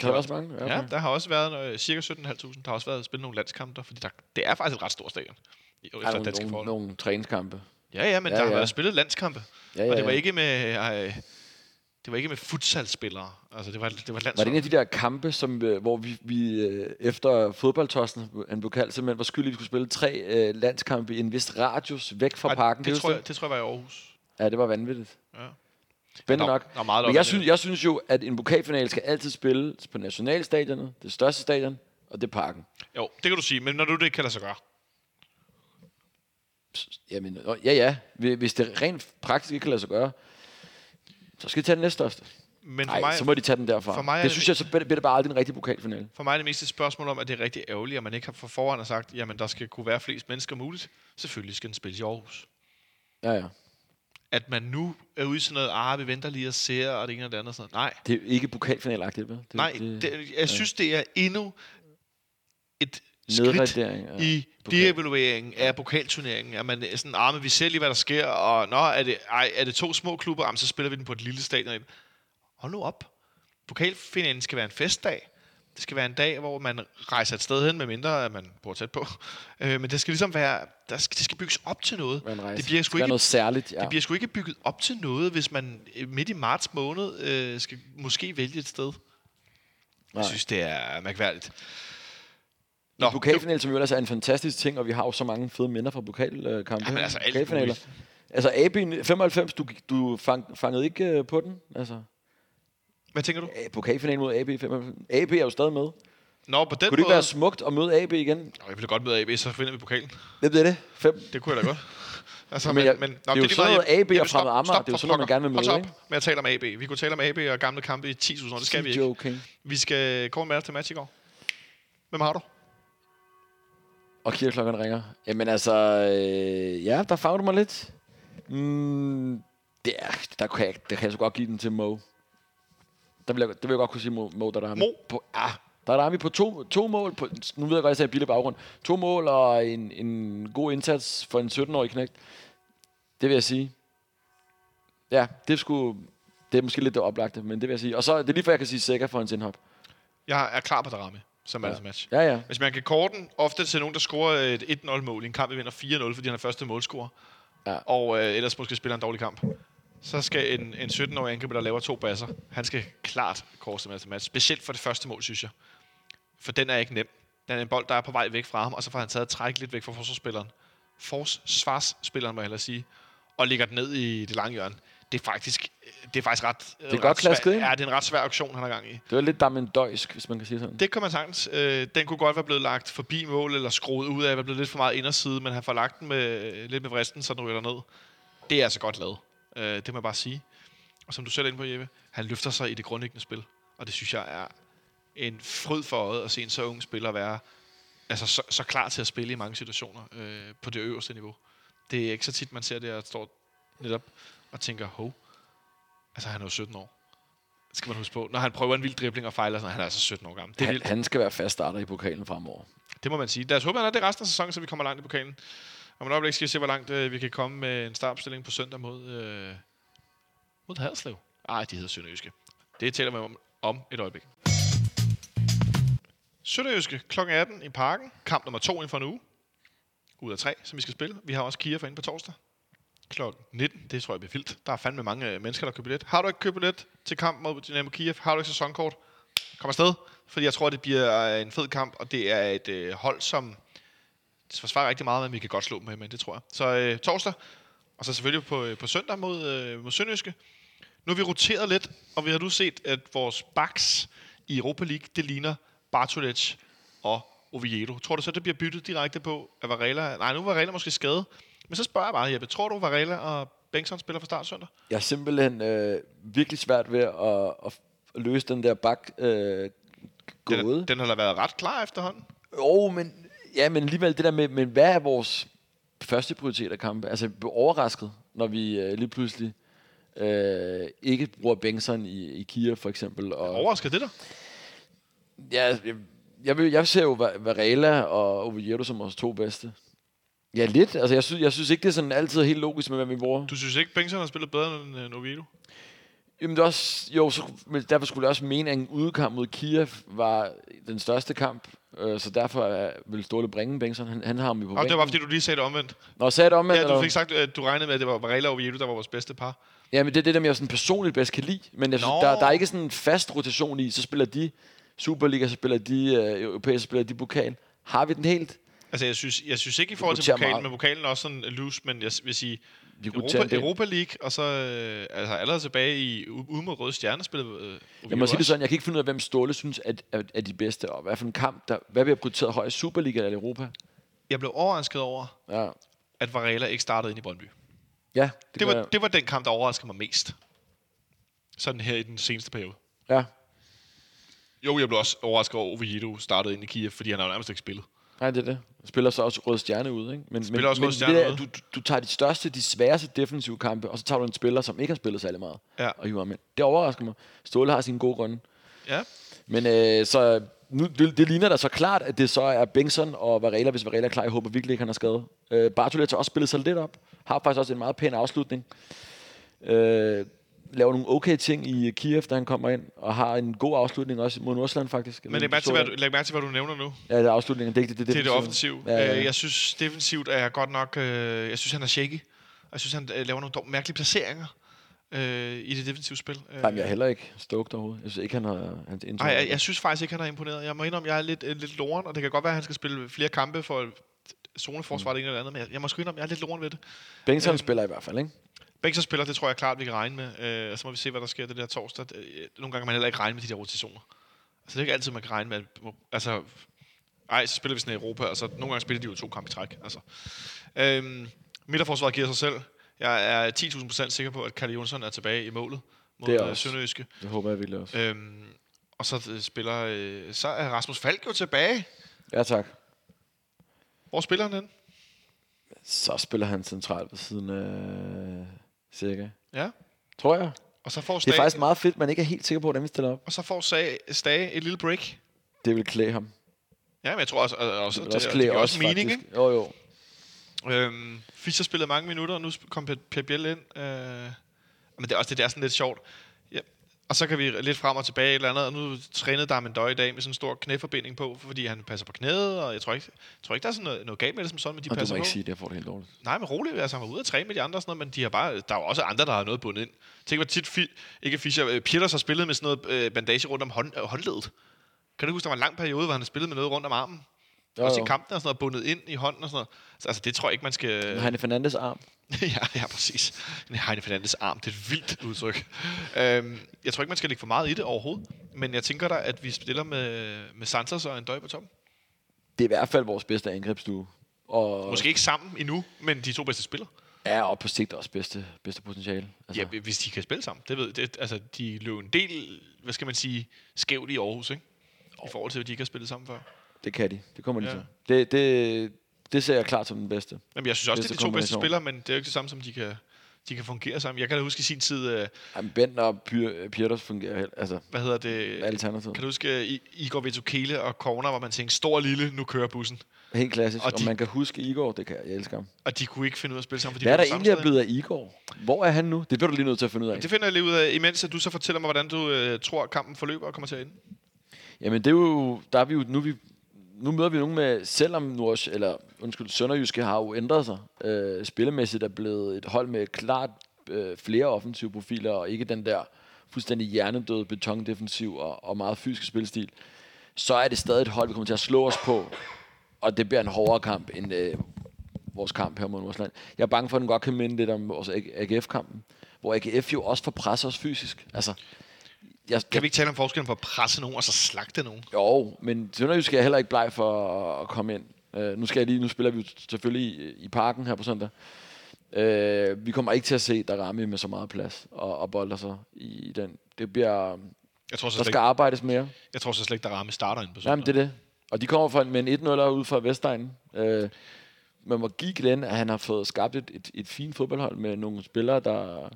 Kan der også mange? Ja, der har også været øh, cirka 17.500. Der har også været spillet nogle landskampe der, fordi der, det er faktisk et ret stort stadion. i- Der Efter er nogle, nogle, nogle træningskampe. Ja, ja, men Ja, ja, der har ja. været spillet landskampe. Ja, ja, Og det var ja. ikke med... Øh, det var ikke med futsalspillere. Altså, det var, det var landshold. Var det en af de der kampe, som, øh, hvor vi, vi øh, efter fodboldtossen, han blev kaldt, simpelthen var skyldige, at vi skulle spille tre øh, landskampe i en vis radius væk fra Ej, parken? det, du tror jeg, det tror jeg var i Aarhus. Ja, det var vanvittigt. Ja. Spændende nok. nå, meget Men jeg synes, det. jeg synes jo, at en pokalfinale skal altid spilles på nationalstadionet, det største stadion, og det er parken. Jo, det kan du sige, men når du det ikke kan lade sig gøre. Jamen, ja, ja. Hvi- Hvis det rent praktisk ikke kan lade sig gøre, så skal de tage den næststørste. Men for Nej, mig, så må de tage den derfra. for mig det det- synes jeg, så bliver det bare aldrig en rigtig pokalfinale. for mig er det mest et spørgsmål om, at det er rigtig ærgerligt, at man ikke har for forhånd har sagt, jamen der skal kunne være flest mennesker muligt. Selvfølgelig skal den spilles i Aarhus. Ja, ja. At man nu er ude i sådan noget, ah, vi venter lige og ser, og det ene og det andet. og Sådan noget. Nej, Det er ikke pokalfinalagtigt, vel? Det, nej det, jeg synes, det er endnu et skridt. Ja. i pokal. deevalueringen af pokalturneringen. At man er sådan, ah, men vi ser lige, hvad der sker, og nå, er det, ej, er det to små klubber, jamen, så spiller vi den på et lille stadion. Hold nu op. Pokalfinalen skal være en festdag. Det skal være en dag, hvor man rejser et sted hen, med mindre at man bor tæt på. *laughs* Øh, men det skal ligesom være, der skal, det skal bygges op til noget. Det bliver Det sgu være ikke noget særligt, ja. det bliver sgu ikke bygget op til noget, hvis man øh, midt i marts måned øh, skal måske vælge et sted. Nej. Jeg synes, det er mærkværdigt. Nå, pokalfinale, som jo ellers er en fantastisk ting, og vi har jo så mange fede minder fra pokalkampe. Jamen, altså, alt pokalfinaler. Altså AB i 95, du, du fang, fangede ikke øh, på den? Altså, Hvad tænker du? øh, pokalfinalen mod AB i 95. AB er jo stadig med. Nå, på den Kunne det måde... ikke være smukt at møde AB igen? Nå, jeg vil da godt møde AB, så finder vi pokalen. Hvem er det? Fem? Det kunne jeg da godt. *laughs* Altså, Men jeg- nå, det er jo sådan noget AB og Fremad Amager. Det er jo sådan noget, man gerne vil Hold møde, op med at tale om AB. Vi kunne tale om AB og gamle kampe i 10 år. Det skal vi ikke. Vi skal kåre med til match i går. Hvem har du? Og kirkeklokken ringer. Jamen altså, øh, ja, der fangede du mig lidt. Mm, det er, der kan jeg, der kan jeg så godt give den til Mo. Der vil jeg, det vil jeg godt kunne sige Mo, Mo der, er Mo? På, ah, der er vi på to, to mål. På, nu ved jeg godt, jeg sagde billig baggrund. To mål og en, en god indsats for en 17-årig knægt. Det vil jeg sige. Ja, det skulle det er måske lidt det oplagte, men det vil jeg sige. Og så det er lige før, jeg kan sige sikker for hans indhop. Jeg er klar på Darami som ja. match. Ja, ja. Hvis man kan kåre den ofte til nogen, der scorer et 1-0-mål i en kamp, vi vinder 4-0, fordi han er første målscorer, Ja. og øh, ellers måske spiller en dårlig kamp, så skal en, en 17-årig angriber, der laver to basser, han skal klart kåres som match. Specielt for det første mål, synes jeg. For den er ikke nem. Den er en bold, der er på vej væk fra ham, og så får han taget et træk lidt væk fra forsvarsspilleren. Forsvarsspilleren, må jeg hellere sige, og lægger den ned i det lange hjørne. Det er faktisk, det er faktisk ret, det er godt klasket ind. Ja, det er en ret svær auktion, han har gang i. Det var lidt damendøjsk, hvis man kan sige sådan. Det kan man sagtens. Øh, den kunne godt være blevet lagt forbi mål, eller skruet ud af, være blevet lidt for meget inderside, men han får lagt den med, lidt med vristen, så den ryger ned. Det er altså godt lavet. Øh, det må jeg bare sige. Og som du selv er inde på, Jeppe, han løfter sig i det grundlæggende spil. Og det synes jeg er en fryd for øjet at se en så ung spiller være altså så, så klar til at spille i mange situationer øh, på det øverste niveau. Det er ikke så tit, man ser det, at står netop og tænker, hov, altså han er jo 17 år. Det skal man huske på. Når han prøver en vild dribling og fejler, så han er altså 17 år gammel. Det er Han, vildt. han skal være fast starter i pokalen fremover. Det må man sige. Lad os håbe, at han er det resten af sæsonen, så vi kommer langt i pokalen. Om et øjeblik skal vi se, hvor langt øh, vi kan komme med en startopstilling på søndag mod, øh, mod Haderslev. Ej, de hedder Sønderjyske. Det taler vi om, om et øjeblik. Sønderjyske kl. 18 i parken. Kamp nummer to inden for en uge. Ud af tre, som vi skal spille. Vi har også Kiev inde på torsdag. Kl. 19. Det tror jeg bliver vildt. Der er fandme mange øh, mennesker, der køber billet. Har du ikke købt billet til kamp mod Dynamo Kiev? Har du ikke sæsonkort? Kom afsted. Fordi jeg tror, det bliver øh, en fed kamp, og det er et øh, hold, som det forsvarer rigtig meget, men vi kan godt slå dem med, men det tror jeg. Så øh, torsdag, og så selvfølgelig på, øh, på søndag mod, øh, mod Sønderjyske. Nu har vi roteret lidt, og vi har nu set, at vores backs i Europa League, det ligner Bartolets og Oviedo. Tror du så, det bliver byttet direkte på, at Varela... Nej, nu var Varela måske skadet. Men så spørger jeg bare, Jeppe, tror du, Varela og Bengtsson spiller fra start søndag? Jeg er simpelthen øh, virkelig svært ved at, at, løse den der bak øh, Den, gåde. den har da været ret klar efterhånden. Jo, men, ja, men alligevel det der med, men hvad er vores første prioritet af kampe? Altså, jeg bliver overrasket, når vi øh, lige pludselig øh, ikke bruger Bengtsson i, i Kiev, for eksempel. Og, Overrasker det dig? ja, jeg, jeg, jeg ser jo Va- Varela og Oviedo som vores to bedste. Ja, lidt. Altså, jeg synes, jeg synes ikke, det er sådan altid helt logisk med, hvad vi bruger. Du synes ikke, Bengtsson har spillet bedre end øh, Oviedo? Jamen, det er også, jo, så, derfor skulle jeg også mene, at en udekamp mod Kiev var den største kamp. Øh, så derfor øh, vil Ståle bringe Bengtsson. Han, han har ham jo på Og det var, bænken. fordi du lige sagde det omvendt. Nå, sagde det omvendt? Ja, du eller? fik sagt, at du regnede med, at det var Varela og Oviedo, der var vores bedste par. Ja, men det er det, der jeg sådan personligt bedst kan lide. Men jeg synes, Nå. der, der er ikke sådan en fast rotation i. Så spiller de Superliga, så spiller de øh, europæisk, så spiller de pokal. Har vi den helt? Altså, jeg synes, jeg synes ikke i forhold til pokalen, meget. men pokalen er også sådan loose, men jeg vil sige, Vi Europa. Europa League, og så øh, altså allerede tilbage i ude mod Røde Stjerne spillet øh, Jeg må sige det sådan, jeg kan ikke finde ud af, hvem Ståle synes er, er, er de bedste. Og hvad for en kamp, der, hvad vi har prioriteret højst, Superliga eller Europa? Jeg blev overrasket over, Ja, at Varela ikke startede ind i Brøndby. ja det, Det var, jeg. det var den kamp, der overraskede mig mest. Sådan her i den seneste periode. Ja. Jo, jeg blev også overrasket over, at Oviedo startede ind i Kiev, fordi han har nærmest ikke spillet. Nej, det er det. Spiller så også Røde Stjerne ud, ikke? Men, Spiller men, også Røde Stjerne er, ud. du, du, du, tager de største, de sværeste defensive kampe, og så tager du en spiller, som ikke har spillet særlig meget, Ja. og hiver ham ind. Det overrasker mig. Ståle har sin gode grunde. Ja, Men øh, så nu, det, det ligner da så klart, at det så er Bengtsson og Varela, hvis Varela er klar. Jeg håber virkelig ikke, han er skadet. Øh, Bartolet har også spillet sig lidt op. Har faktisk også en meget pæn afslutning. Øh, laver nogle okay ting i Kiev, da han kommer ind, og har en god afslutning også mod Nordsjælland faktisk. men læg mærke, til, hvad du, læg mærke til, hvad du nævner nu. Ja, det er afslutningen. Det er ikke det, Det er det offensive. Ja, Ja, ja. Jeg synes, defensivt er jeg godt nok... Øh, jeg synes, han er shaky. Jeg synes, han øh, laver nogle mærkelige placeringer øh, i det defensive spil. Øh, Jamen, jeg er heller ikke stoked overhovedet. Jeg synes ikke, han har hans. Nej, jeg, jeg synes faktisk ikke, han er imponeret. Jeg må indrømme, jeg er lidt, øh, lidt loren, og det kan godt være, at han skal spille flere kampe for zoneforsvaret, mm. det ene eller andet, men jeg, jeg må sgu indrømme, jeg er lidt loren ved det. Bengtsson øhm, spiller i hvert fald, ikke? Begge så spiller, det tror jeg klart, vi kan regne med. Øh, og så må vi se, hvad der sker det der torsdag. Øh, Nogle gange kan man heller ikke regne med de der rotationer. Altså, det er ikke altid, man kan regne med. At, altså, ej, så spiller vi sådan i Europa, og så nogle gange spiller de jo to kampe i træk. Altså. Øhm, midterforsvaret giver sig selv. Jeg er 10.000% sikker på, at Kalle Jonsson er tilbage i målet mod Det er øh, også. Sønderjyske. Det håber jeg virkelig også. Øhm, og så øh, spiller øh, så er Rasmus Falk jo tilbage. Ja, tak. Hvor spiller han den? Så spiller han centralt ved siden af Sikker. Ja. Tror jeg. Og så får Det er Stage, faktisk meget fedt, man ikke er helt sikker på, hvordan vi stiller op. og så får Stage, Stage et lille break. Det vil klæde ham. Ja, men jeg tror også, og, også, Det det, også det, klæde giver også mening, faktisk. ikke? Jo, jo. Øhm, Fischer spillede mange minutter, og nu kom per Biel ind. Øh, men det er også det, der er sådan lidt sjovt. Og så kan vi lidt frem og tilbage eller andet, og nu trænede Darmen Døj i dag med sådan en stor knæforbinding på, fordi han passer på knæet, og jeg tror ikke, jeg tror ikke der er sådan noget, noget galt med det som sådan, men de Og du passer må på. ikke sige, det jeg får det helt dårligt. Nej, men roligt, altså han var ude at træne med de andre og sådan noget, men de har bare, der er jo også andre, der har noget bundet ind. Tænk, hvor tit, fi, ikke Fischer, øh, Pieters har spillet med sådan noget øh, bandage rundt om hånd, øh, håndledet. Kan du huske, der var en lang periode, hvor han har spillet med noget rundt om armen? Jo, Også i kampen er sådan noget bundet ind i hånden og sådan noget. Så, altså, det tror jeg ikke, man skal... Heine Fernandes arm. *laughs* ja, ja, præcis. Heine Fernandes arm, det er et vildt udtryk. øhm, jeg tror ikke, man skal lægge for meget i det overhovedet. Men jeg tænker da, at vi spiller med, med Santos og en døj på toppen. Det er i hvert fald vores bedste angrebsstue. Og Måske ikke sammen endnu, men de to bedste spillere. er og på sigt også bedste, bedste potentiale. Altså. Ja, hvis de kan spille sammen. Det ved det, altså, de løb en del, hvad skal man sige, skævt i Aarhus, ikke? I forhold til, at de ikke har spillet sammen før. Det kan de. Det kommer de Ja. til. Det, det, det ser jeg klart som den bedste. Jamen, jeg synes også, det er de to bedste spillere, men det er jo ikke det samme, som de kan, de kan fungere sammen. Jeg kan da huske i sin tid, øh, Jamen, Bent og Pirtos fungerer helt. Altså, hvad hedder det? alternativet. Kan du huske øh, I- Igor Vetokele og Corner, hvor man tænkte, stor lille, nu kører bussen. Helt klassisk. Og Og, de- man kan huske Igor, det kan jeg. Jeg elsker ham. Og de kunne ikke finde ud af at spille sammen, fordi Hvad er de der egentlig er blevet af Igor? Hvor er han nu? Det bliver du lige nødt til at finde ud af. Det finder jeg lige ud af, imens at du så fortæller mig, hvordan du øh, tror, kampen forløber og kommer til at ende. Jamen det er jo, der er vi jo, nu, er vi, nu møder vi nogen med, selvom Nords, eller undskyld, Sønderjyske har jo ændret sig, øh, spillemæssigt er blevet et hold med klart øh, flere offensive profiler, og ikke den der fuldstændig hjernedøde betondefensiv og, og meget fysisk spilstil, så er det stadig et hold, vi kommer til at slå os på, og det bliver en hårdere kamp end øh, vores kamp her mod Nordsjælland. Jeg er bange for, at den godt kan minde lidt om vores AGF-kampen, hvor AGF jo også får presset os fysisk. Altså, jeg, Kan vi ikke tale om forskellen på at presse nogen og så slagte nogen? jo, men Sønderjysk er heller ikke bleg for at komme ind. Uh, nu, skal jeg lige, nu spiller vi selvfølgelig i, i parken her på søndag. Uh, vi kommer ikke til at se Darami med så meget plads og, og bolder sig i den. Det bliver, Jeg tror så der skal ikke, arbejdes mere. jeg tror så slet ikke, der ramme starter ind på søndag. Jamen, det er det. Og de kommer fra, med en 1-0 ud fra Vestegnen. Uh, man må give Glenn, at han har fået skabt et, et, et fint fodboldhold med nogle spillere, der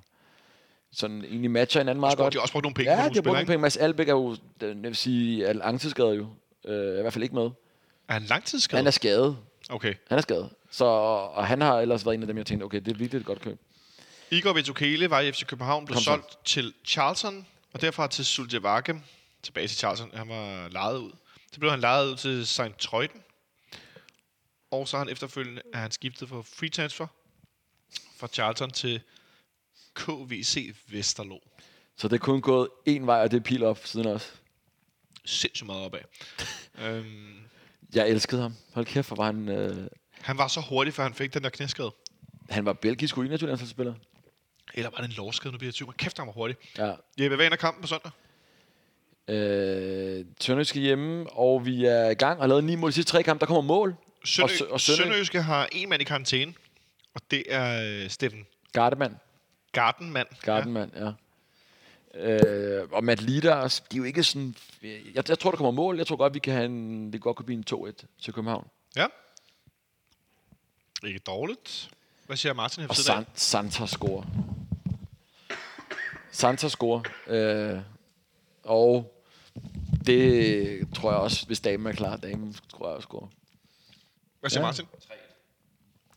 sådan egentlig matcher hinanden meget godt. de har også brugt nogle penge Ja, på de har brugt nogle penge. Mads Albeck er jo, den- jeg vil sige, er langtidsskadet jo. Øh, I hvert fald ikke med. Er han langtidsskadet? Han er skadet. Okay. Han er skadet. Så, og han har ellers været en af dem, jeg tænkte, okay, det er virkelig et godt køb. Igor Vetokele var i FC København, blev Kom så. solgt til Charlton, og derfra til Suljevake. Tilbage til Charlton. Han var lejet ud. Så blev han lejet ud til St. Treuten. Og så har han efterfølgende er han skiftet for free transfer fra Charlton til KVC Vesterlo. Så det er kun gået én vej, og det er pil op siden også. Sindssygt meget opad. *laughs* øhm, Jeg elskede ham. Hold kæft, hvor var han... Øh, han var så hurtig, før han fik den der knæskade. han var belgisk U21-landsholdsspiller. Eller var det en lovskade, nu bliver jeg tvivl. Kæft, han var hurtig. Ja. Jeppe, hvad ender kampen på søndag? Øh, Sønderjyske hjemme, og vi er i gang og har lavet ni mål i de sidste tre kampe. Der kommer mål. Sønderø- Og Sø- og Sønderjyske har en mand i karantæne, og det er øh, Steffen Gardemand. Gardenmand. Gardenmand, ja. Øh, og Matt Lieders, de er jo ikke sådan... Jeg, jeg tror, der kommer mål. Jeg tror godt, vi kan have en, det godt kunne blive en 2-1 til København. Ja. Ikke dårligt. Hvad siger Martin her Og? San, Santa scorer. Santa scorer. Øh, og det tror jeg også, hvis damen er klar. Damen tror jeg også scorer. Hvad siger Ja. Martin?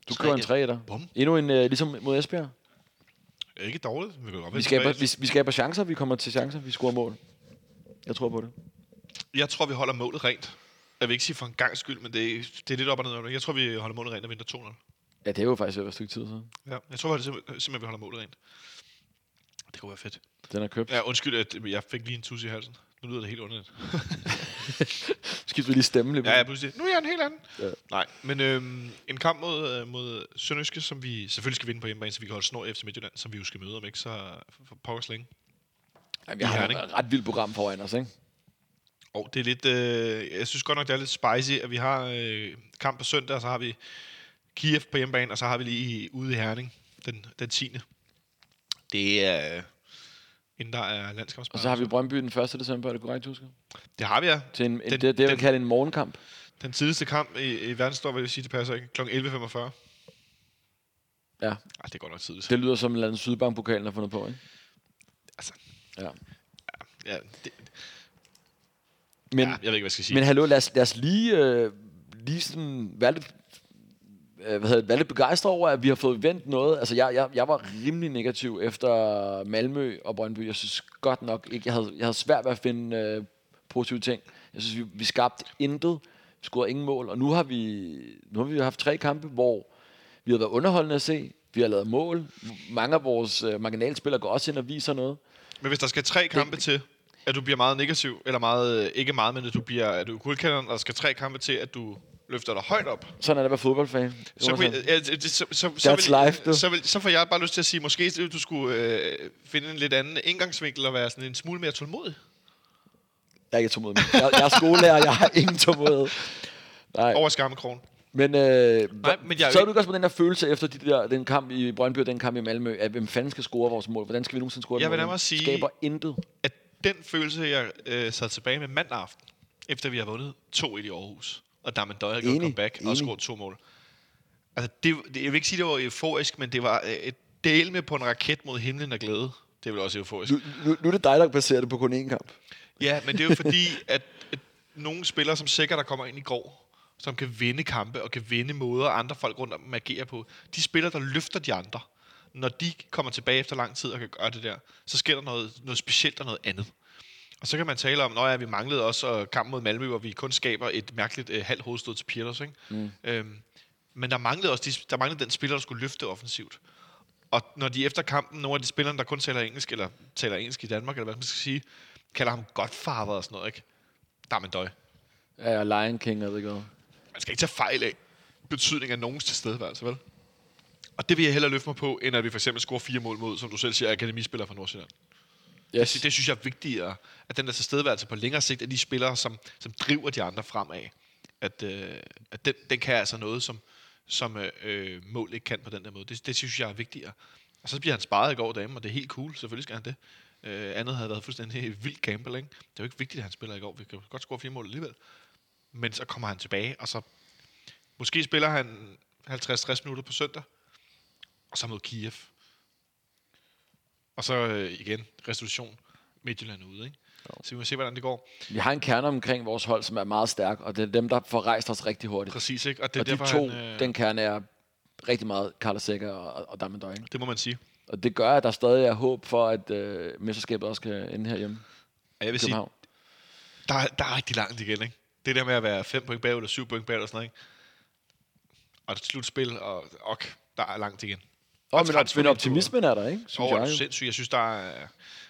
Du kører en 3 der. Bum. Endnu en, øh, ligesom mod Esbjerg. Ikke dårligt. Vi, kan godt Vi skaber, vi, vi skaber chancer, vi kommer til chancer, vi scorer mål. Jeg tror på det. Jeg tror, vi holder målet rent. Jeg vil ikke sige for en gang skyld, men det er, det er lidt op og ned. Jeg tror, vi holder målet rent og vinder 2-0. Ja, det er jo faktisk et stykke tid siden. Ja. Jeg tror simpelthen, simpelthen, vi holder målet rent. Det kunne være fedt. Den er købt. Ja, undskyld, at jeg fik lige en tus i halsen. Nu lyder det helt underligt. *laughs* Skifter vi lige stemme lidt. Ja, ja, pludselig. Nu er jeg en helt anden. Ja. Nej, men øhm, en kamp mod, øh, mod Sønderjyske, som vi selvfølgelig skal vinde på hjemmebane, så vi kan holde snor efter Midtjylland, som vi jo skal møde om ikke så for, for pokkers længe. Jamen, jeg har Herning. et ret vildt program foran os, ikke? Og det er lidt, øh, jeg synes godt nok, det er lidt spicy, at vi har øh, kamp på søndag, og så har vi Kiev på hjemmebane, og så har vi lige ude i Herning den, den 10. Det er, øh, inden der er landskampspause. Og så har vi Brøndby den 1. december, er det korrekt, husker? Det har vi, ja. Til en, en, Den- det, det, jeg vil kalde en morgenkamp. Den tidligste kamp i, i verdensstår, vil jeg sige, det passer ikke. Kl. 11.45. Ja, Ej, det godt nok tidligt. det lyder som en eller anden Sydbank-pokalen har fundet på, ikke? Altså, Ja. ja, det, Men, ja, jeg ved ikke, hvad jeg skal sige. men hallo, lad os, lad os lige, øh, lige sådan være lidt, hvad hedder det, være lidt begejstret over, at vi har fået vendt noget. Altså, jeg, jeg, jeg var rimelig negativ efter Malmø og Brøndby. Jeg synes godt nok ikke, jeg havde, jeg havde svært ved at finde øh, positive ting. Jeg synes, vi, vi skabte intet, scorede ingen mål, og nu har vi, nu har vi haft tre kampe, hvor vi har været underholdende at se. Vi har lavet mål. Mange af vores øh, marginalspillere går også ind og viser noget. Men hvis der skal tre kampe til, at du bliver meget negativ, eller meget, øh, ikke meget, men at du bliver, at du er guldkenderen, og der skal tre kampe til, at du løfter dig højt op, Sådan er det være fodboldfan. så, kunne, Jonathan. jeg, ja, det- så, så, så, vil, life, du. så, vil, så får jeg bare lyst til at sige, måske du skulle øh, finde en lidt anden indgangsvinkel og være sådan en smule mere tålmodig. Jeg er ikke tålmodig. Jeg, jeg er skolelærer, jeg har ingen tålmodighed. Nej, Over skammekrogen. men, øh, Nej, men jeg så er du ikke også på den der følelse efter de der, den kamp i Brøndby og den kamp i Malmø, at hvem fanden skal score vores mål? Hvordan skal vi nogensinde score Jeg vil mål? sige- Skaber intet. At den følelse, jeg øh, sad tilbage med mandag aften, efter vi har vundet 2-1 i Aarhus, og Damendøj har gjort Enig, comeback og scoret to mål. Altså, det, det, jeg vil ikke sige, det var euforisk, men det var øh, et del med på en raket mod himlen af glæde. Det er vel også euforisk. Nu, nu, nu er det dig, der baserer det på kun én kamp. Ja, men det er jo fordi, *laughs* at, at nogle spillere, som sikkert der kommer ind i går, som kan vinde kampe og kan vinde måder, andre folk rundt om agerer på, de spillere, der løfter de andre, når de kommer tilbage efter lang tid og kan gøre det der, så sker der noget, noget specielt og noget andet. Og så kan man tale om, at vi manglede også kampen mod Malmø, hvor vi kun skaber et mærkeligt øh, halvt hovedstød til Pirlos. Ikke? Mm. Øhm, men der manglede også de, der manglede den spiller, der skulle løfte offensivt. Og når de efter kampen, nogle af de spillere, der kun taler engelsk, eller taler engelsk i Danmark, eller hvad man skal sige, kalder ham Godfather og sådan noget, ikke? Der er man døj. Ja, Lion King, jeg ved ikke. Man skal ikke tage fejl af betydningen af nogens tilstedeværelse, vel? Og det vil jeg hellere løfte mig på, end at vi for eksempel scorer fire mål mod, som du selv siger, akademispiller fra Nordsjælland. Yes. Det, det synes jeg er vigtigere, at den der tilstedeværelse på længere sigt, at de spillere, som, som driver de andre fremad, at, øh, at den, den kan altså noget, som, som øh, mål ikke kan på den der måde. Det, det synes jeg er vigtigere. Og så bliver han sparet i går dame, og det er helt cool. Selvfølgelig skal han det. Øh, andet havde været fuldstændig *laughs* vild gamble, ikke? Det er jo ikke vigtigt, at han spiller i går. Vi kan godt score fire mål alligevel. Men så kommer han tilbage, og så måske spiller han 50-60 minutter på søndag, og så mod Kiev. Og så øh, igen, restitution. Midtjylland ude, ikke? Så vi må se, hvordan det går. Vi har en kerne omkring vores hold, som er meget stærk, og det er dem, der får rejst os rigtig hurtigt. Præcis, ikke? Og det er og de derfor, to, han, øh, den kerne er rigtig meget Carla Sækker og, og Damendøj. det må man sige. Og det gør, at der stadig er håb for, at øh, mesterskabet også kan ende herhjemme Og jeg vil sige, der, er- der er rigtig langt igen, ikke? Det der med at være 5 point bagud eller 7 point bagud og sådan noget, ikke? Og et slutspil, og ok, der er langt igen. Og Og men, men optimismen er der, ikke? Synes Og jeg, er du jo. sindssyg. Jeg synes, der er...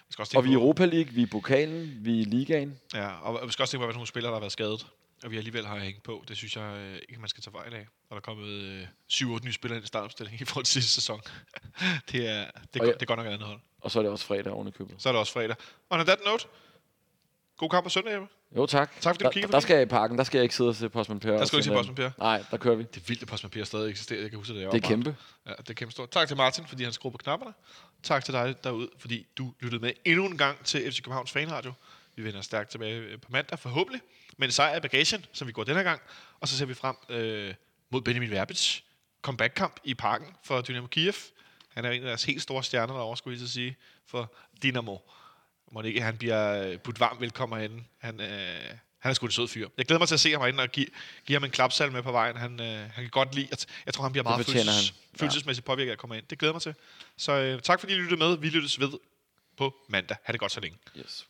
Vi skal også Og vi er Europa League, vi er pokalen, vi er ligaen. Ja, og vi skal også tænke på, hvad nogle spillere, der har været skadet. Og vi alligevel har hængt på. Det synes jeg øh, ikke, man skal tage fejl af. Og der er kommet øh, 7-8 nye spillere ind i startopstillingen i forhold til sidste sæson. *laughs* det, er, det, Og ja- det er godt nok et andet hold. Og så er det også fredag oven i købet. Så er det også fredag. Og on that note, god kamp på søndag, Jeppe. Jo, tak. Tak, fordi du kiggede der skal jeg i parken. Der skal jeg ikke sidde og se Postman Per. Der skal du ikke se Postman Per? Nej, der kører vi. Det er vildt, at Postman Per stadig eksisterer. Jeg kan huske, det, jeg Det er kæmpe. Ja, det er kæmpe stort. Tak til Martin, fordi han skruede på knapperne. Tak til dig derude, fordi du lyttede med endnu en gang til FC Københavns Fanradio. Vi vender stærkt tilbage øh, på mandag, forhåbentlig. Men en sejr i bagagen, som vi går denne gang. Og så ser vi frem øh, mod Benjamin Verbic. Comeback-kamp i parken for Dynamo Kiev. Han er en af deres helt store stjerner derovre, skulle jeg sige, for Dynamo. Må det ikke, han bliver øh, budt varmt velkommen herinde. Han, øh, han er sgu en sød fyr. Jeg glæder mig til at se ham herinde og give, give ham en klapsal med på vejen. Han, øh, han kan godt lide, jeg, jeg tror, han bliver meget følelses, han. Ja. følelsesmæssigt påvirket af at komme ind. Det glæder mig til. Så øh, tak fordi I lyttede med. Vi lyttes ved på mandag. Ha' det godt så længe. Yes.